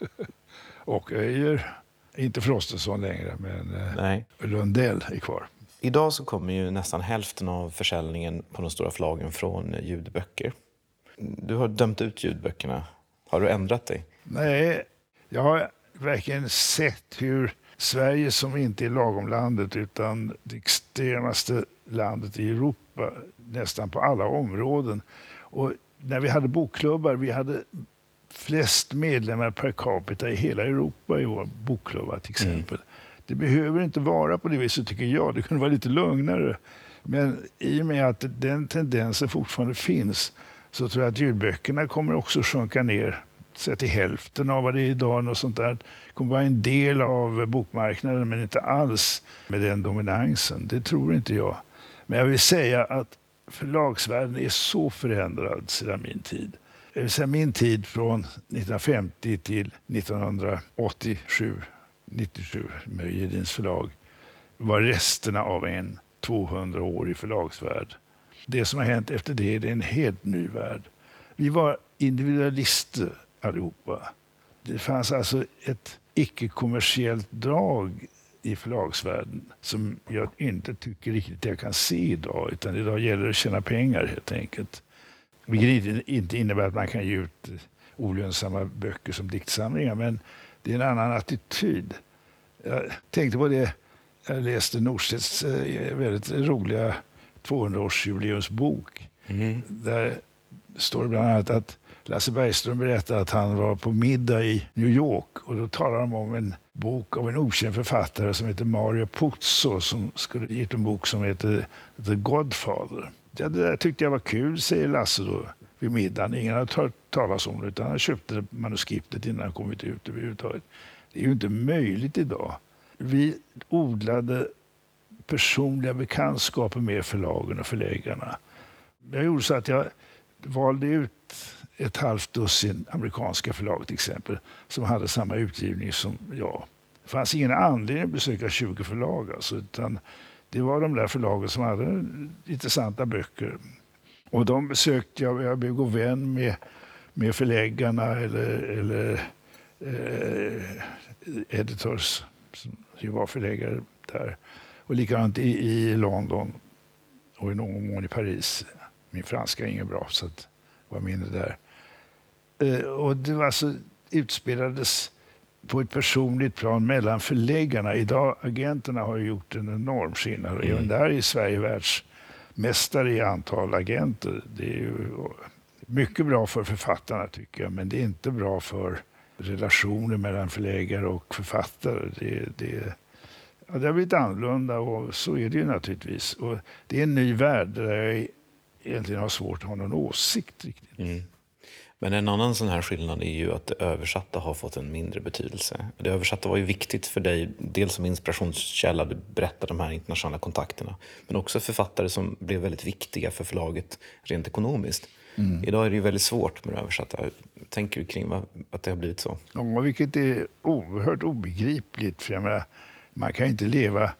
och Öijer, inte Frostenson längre, men eh, Nej. Lundell är kvar. Idag så kommer ju nästan hälften av försäljningen på de stora förlagen från ljudböcker. Du har dömt ut ljudböckerna. Har du ändrat dig? Nej, jag har verkligen sett hur Sverige som inte är lagomlandet utan det extremaste landet i Europa nästan på alla områden. Och när vi hade bokklubbar, vi hade flest medlemmar per capita i hela Europa i våra bokklubbar till mm. exempel. Mm. Det behöver inte vara på det viset tycker jag. Det kunde vara lite lugnare. Men i och med att den tendensen fortfarande finns så tror jag att ljudböckerna kommer också sjunka ner så till hälften av vad det är idag. Och sånt där. Det kommer vara en del av bokmarknaden men inte alls med den dominansen. Det tror inte jag. Men jag vill säga att förlagsvärlden är så förändrad sedan min tid. Eh, sedan min tid från 1950 till 1987, 97 med Gedins förlag var resterna av en 200-årig förlagsvärld. Det som har hänt efter det är en helt ny värld. Vi var individualister allihopa. Det fanns alltså ett icke-kommersiellt drag i förlagsvärlden som jag inte tycker riktigt jag kan se idag. Utan idag gäller det att tjäna pengar helt enkelt. Vilket inte innebär att man kan ge ut olönsamma böcker som diktsamlingar. Men det är en annan attityd. Jag tänkte på det. Jag läste Norstedts eh, väldigt roliga 200-årsjubileumsbok. Mm. Där står det bland annat att Lasse Bergström berättade att han var på middag i New York och då talade de om en bok av en okänd författare som heter Mario Puzo som skulle ge ut en bok som heter The Godfather. Ja, det där tyckte jag var kul, säger Lasse då vid middagen. Ingen hade hört talas om det, utan han köpte manuskriptet innan han kommit ut överhuvudtaget. Det är ju inte möjligt idag. Vi odlade personliga bekantskaper med förlagen och förläggarna. Jag gjorde så att jag valde ut ett halvt dussin amerikanska förlag till exempel som hade samma utgivning som jag. Det fanns ingen anledning att besöka 20 förlag alltså, utan det var de där förlagen som hade intressanta böcker. Och de besökte jag, jag blev god vän med, med förläggarna eller, eller eh, editors som var förläggare där. Och likadant i, i London och i någon mån i Paris. Min franska är ingen bra, så att var mindre där. Eh, och det var alltså, utspelades på ett personligt plan mellan förläggarna. Idag, agenterna har gjort en enorm skillnad. Mm. Även där är Sverige världsmästare i antal agenter. Det är ju mycket bra för författarna tycker jag, men det är inte bra för relationer mellan förläggare och författare. Det, det, ja, det har blivit annorlunda och så är det ju naturligtvis. Och det är en ny värld där jag egentligen har svårt att ha någon åsikt riktigt. Mm. Men en annan sån här skillnad är ju att det översatta har fått en mindre betydelse. Det översatta var ju viktigt för dig, dels som inspirationskälla, du berättar de här internationella kontakterna, men också författare som blev väldigt viktiga för förlaget rent ekonomiskt. Mm. Idag är det ju väldigt svårt med det översatta. Tänker du kring att det har blivit så? Ja, vilket är oerhört obegripligt. För jag menar, man kan inte leva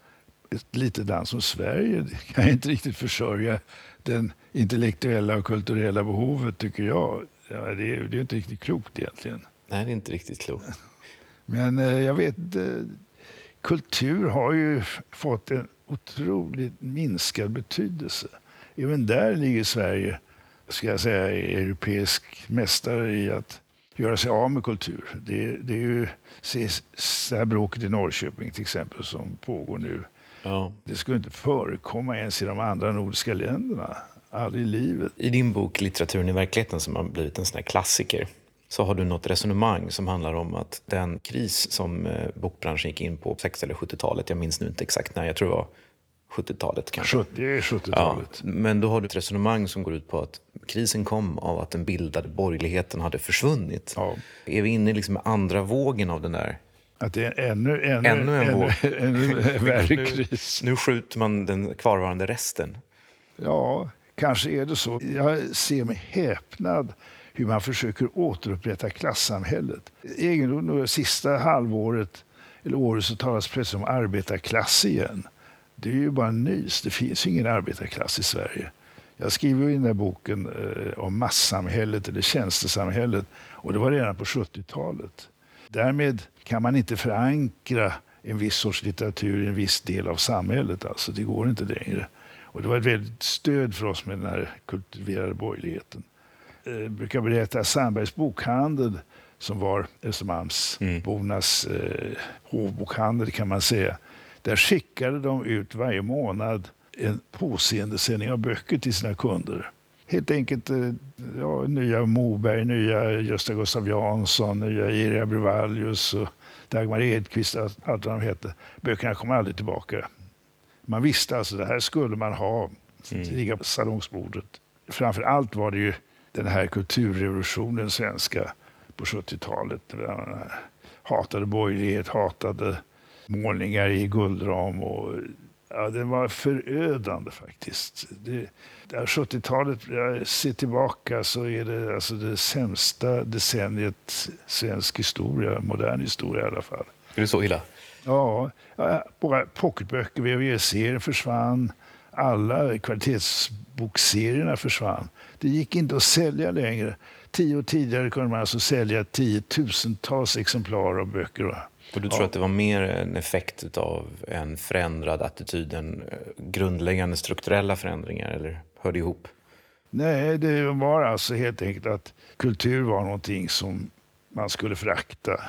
ett litet land som Sverige det kan inte riktigt försörja den intellektuella och kulturella behovet, tycker jag. Ja, det, är, det är inte riktigt klokt egentligen. Nej, det är inte riktigt klokt. Men eh, jag vet inte. Kultur har ju fått en otroligt minskad betydelse. Även där ligger Sverige, ska jag säga, europeisk mästare i att göra sig av med kultur. Det, det är ju det här bråket i Norrköping till exempel som pågår nu. Ja. Det skulle inte förekomma ens i de andra nordiska länderna. Aldrig i livet. I din bok Litteraturen i verkligheten som har blivit en sån här klassiker så har du något resonemang som handlar om att den kris som eh, bokbranschen gick in på 60 eller 70-talet, jag minns nu inte exakt när, jag tror det var 70-talet kanske. 70, 70-talet. Ja, men då har du ett resonemang som går ut på att krisen kom av att den bildade borgerligheten hade försvunnit. Ja. Är vi inne i liksom andra vågen av den där att det är ännu, ännu, ännu en våg. Ännu, ännu värre kris. Nu, nu skjuter man den kvarvarande resten. Ja, kanske är det så. Jag ser med häpnad hur man försöker återupprätta klassamhället. Egendomligt nog, sista halvåret, eller året, så talas plötsligt om arbetarklass igen. Det är ju bara nys. Det finns ingen arbetarklass i Sverige. Jag skriver i den där boken eh, om massamhället eller tjänstesamhället och det var redan på 70-talet. Därmed kan man inte förankra en viss sorts litteratur i en viss del av samhället. Alltså, det går inte längre. Och det var ett väldigt stöd för oss med den här kultiverade borgerligheten. Eh, jag brukar berätta Sandbergs bokhandel som var Östermalmsbornas mm. eh, hovbokhandel kan man säga. Där skickade de ut varje månad en påseendesändning av böcker till sina kunder. Helt enkelt eh, ja, nya Moberg, nya Gösta Gustav Jansson, nya Iria Brevallius, och Dagmar Edqvist, allt vad de hette. Böckerna kom aldrig tillbaka. Man visste alltså det här skulle man ha, mm. ligga på salongsbordet. Framför allt var det ju den här kulturrevolutionen svenska på 70-talet. Hatade borgerlighet, hatade målningar i guldram. Och, ja, den var förödande faktiskt. Det, det 70-talet, jag ser tillbaka, så är det alltså det sämsta decenniet svensk historia, modern historia i alla fall. Är det så illa? Ja, våra pocketböcker, VHS-serien försvann. Alla kvalitetsbokserierna försvann. Det gick inte att sälja längre. Tio år tidigare kunde man alltså sälja tiotusentals exemplar av böcker. Och du tror ja. att det var mer en effekt av en förändrad attityd än eh, grundläggande strukturella förändringar, eller hör det ihop? Nej, det var alltså helt enkelt att kultur var någonting som man skulle förakta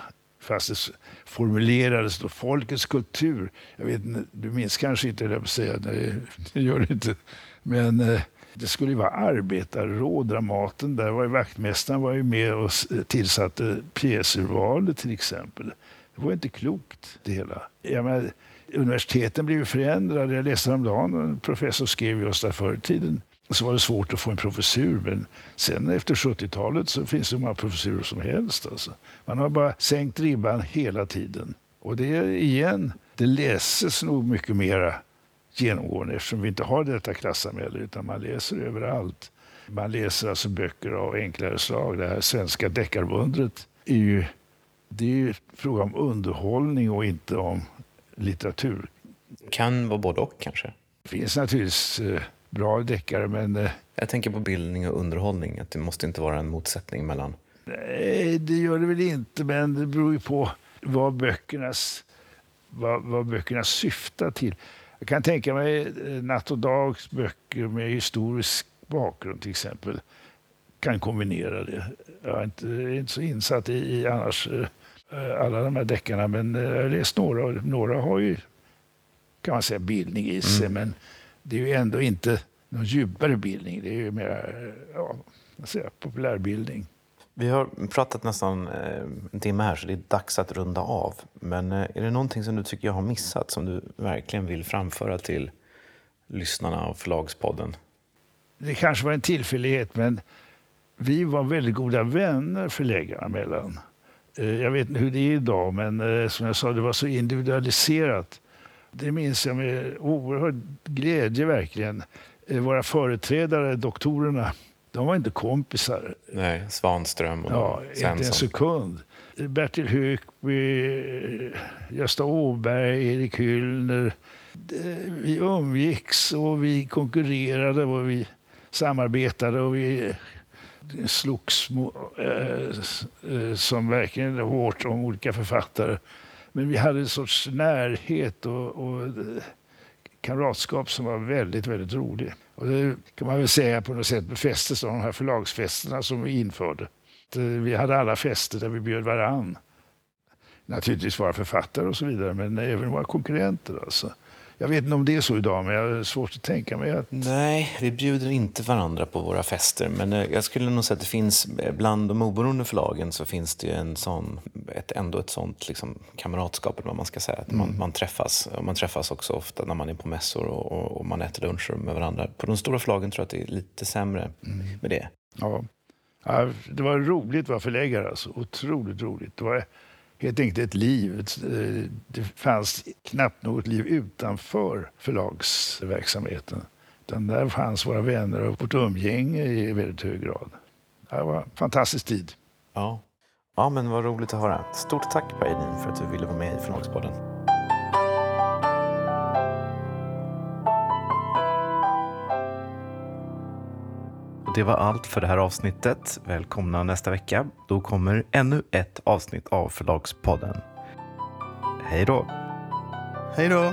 fast det formulerades då folkets kultur. Jag vet du minns kanske inte, det säga, nej, det gör du inte. Men eh, det skulle ju vara arbetarråd, Dramaten, där var ju vaktmästaren var ju med och eh, tillsatte pjäsurvalet till exempel. Det var inte klokt det hela. Jag menar, universiteten blev ju förändrade. Jag läste häromdagen, en professor skrev just där förr i tiden så var det svårt att få en professur. Men sen efter 70-talet så finns det hur många professurer som helst. Alltså. Man har bara sänkt ribban hela tiden. Och det är igen, det läses nog mycket mera genomgående eftersom vi inte har detta klassamhälle utan man läser överallt. Man läser alltså böcker av enklare slag. Det här svenska deckarbundret är ju, det är ju fråga om underhållning och inte om litteratur. Kan vara både och kanske? Det finns naturligtvis eh, bra deckare men... Eh, Jag tänker på bildning och underhållning, att det måste inte vara en motsättning mellan... Nej, det gör det väl inte, men det beror ju på vad böckernas, vad, vad böckerna syftar till. Jag kan tänka mig eh, Natt och Dags böcker med historisk bakgrund till exempel kan kombinera det. Jag är inte, är inte så insatt i, i annars alla de här deckarna, men jag har läst några och några har ju kan man säga bildning i sig, mm. men det är ju ändå inte någon djupare bildning. Det är ju mer ja, säga, populärbildning. Vi har pratat nästan eh, en timme här så det är dags att runda av. Men eh, är det någonting som du tycker jag har missat som du verkligen vill framföra till lyssnarna av Förlagspodden? Det kanske var en tillfällighet men vi var väldigt goda vänner förläggarna mellan. Eh, jag vet inte hur det är idag men som jag sa det var så individualiserat. Det minns jag med oerhörd glädje verkligen. Eh, våra företrädare, doktorerna, de var inte kompisar. Nej, Svanström och ja, Inte en sekund. Bertil Hökby, Gösta Åberg, Erik Hyllner. Vi umgicks och vi konkurrerade och vi samarbetade och vi slogs eh, som verkligen hårt om olika författare. Men vi hade en sorts närhet och, och kamratskap som var väldigt, väldigt rolig. Och det kan man väl säga på något sätt befästes av de här förlagsfesterna som vi införde. Eh, vi hade alla fester där vi bjöd varann. Naturligtvis våra författare och så vidare, men även våra konkurrenter. Alltså. Jag vet inte om det är så idag, men jag har svårt att tänka mig att... Nej, vi bjuder inte varandra på våra fester. Men eh, jag skulle nog säga att det finns, eh, bland de oberoende förlagen så finns det en sån, ett, ändå ett sånt liksom, kamratskap, eller vad man ska säga. Att man, mm. man, träffas. Man träffas också ofta när man är på mässor och, och, och man äter luncher med varandra. På de stora förlagen tror jag att det är lite sämre mm. med det. Ja. ja. det var roligt att vara förläggare. Alltså. Otroligt roligt. Det var helt enkelt ett liv. Eh, det fanns knappt något liv utanför förlagsverksamheten. Utan där fanns våra vänner och vårt umgänge i väldigt hög grad. Det var en fantastisk tid. Ja. ja, men vad roligt att höra. Stort tack Per för att du ville vara med i Förlagspodden. Det var allt för det här avsnittet. Välkomna nästa vecka. Då kommer ännu ett avsnitt av Förlagspodden. Hej då! Hej då!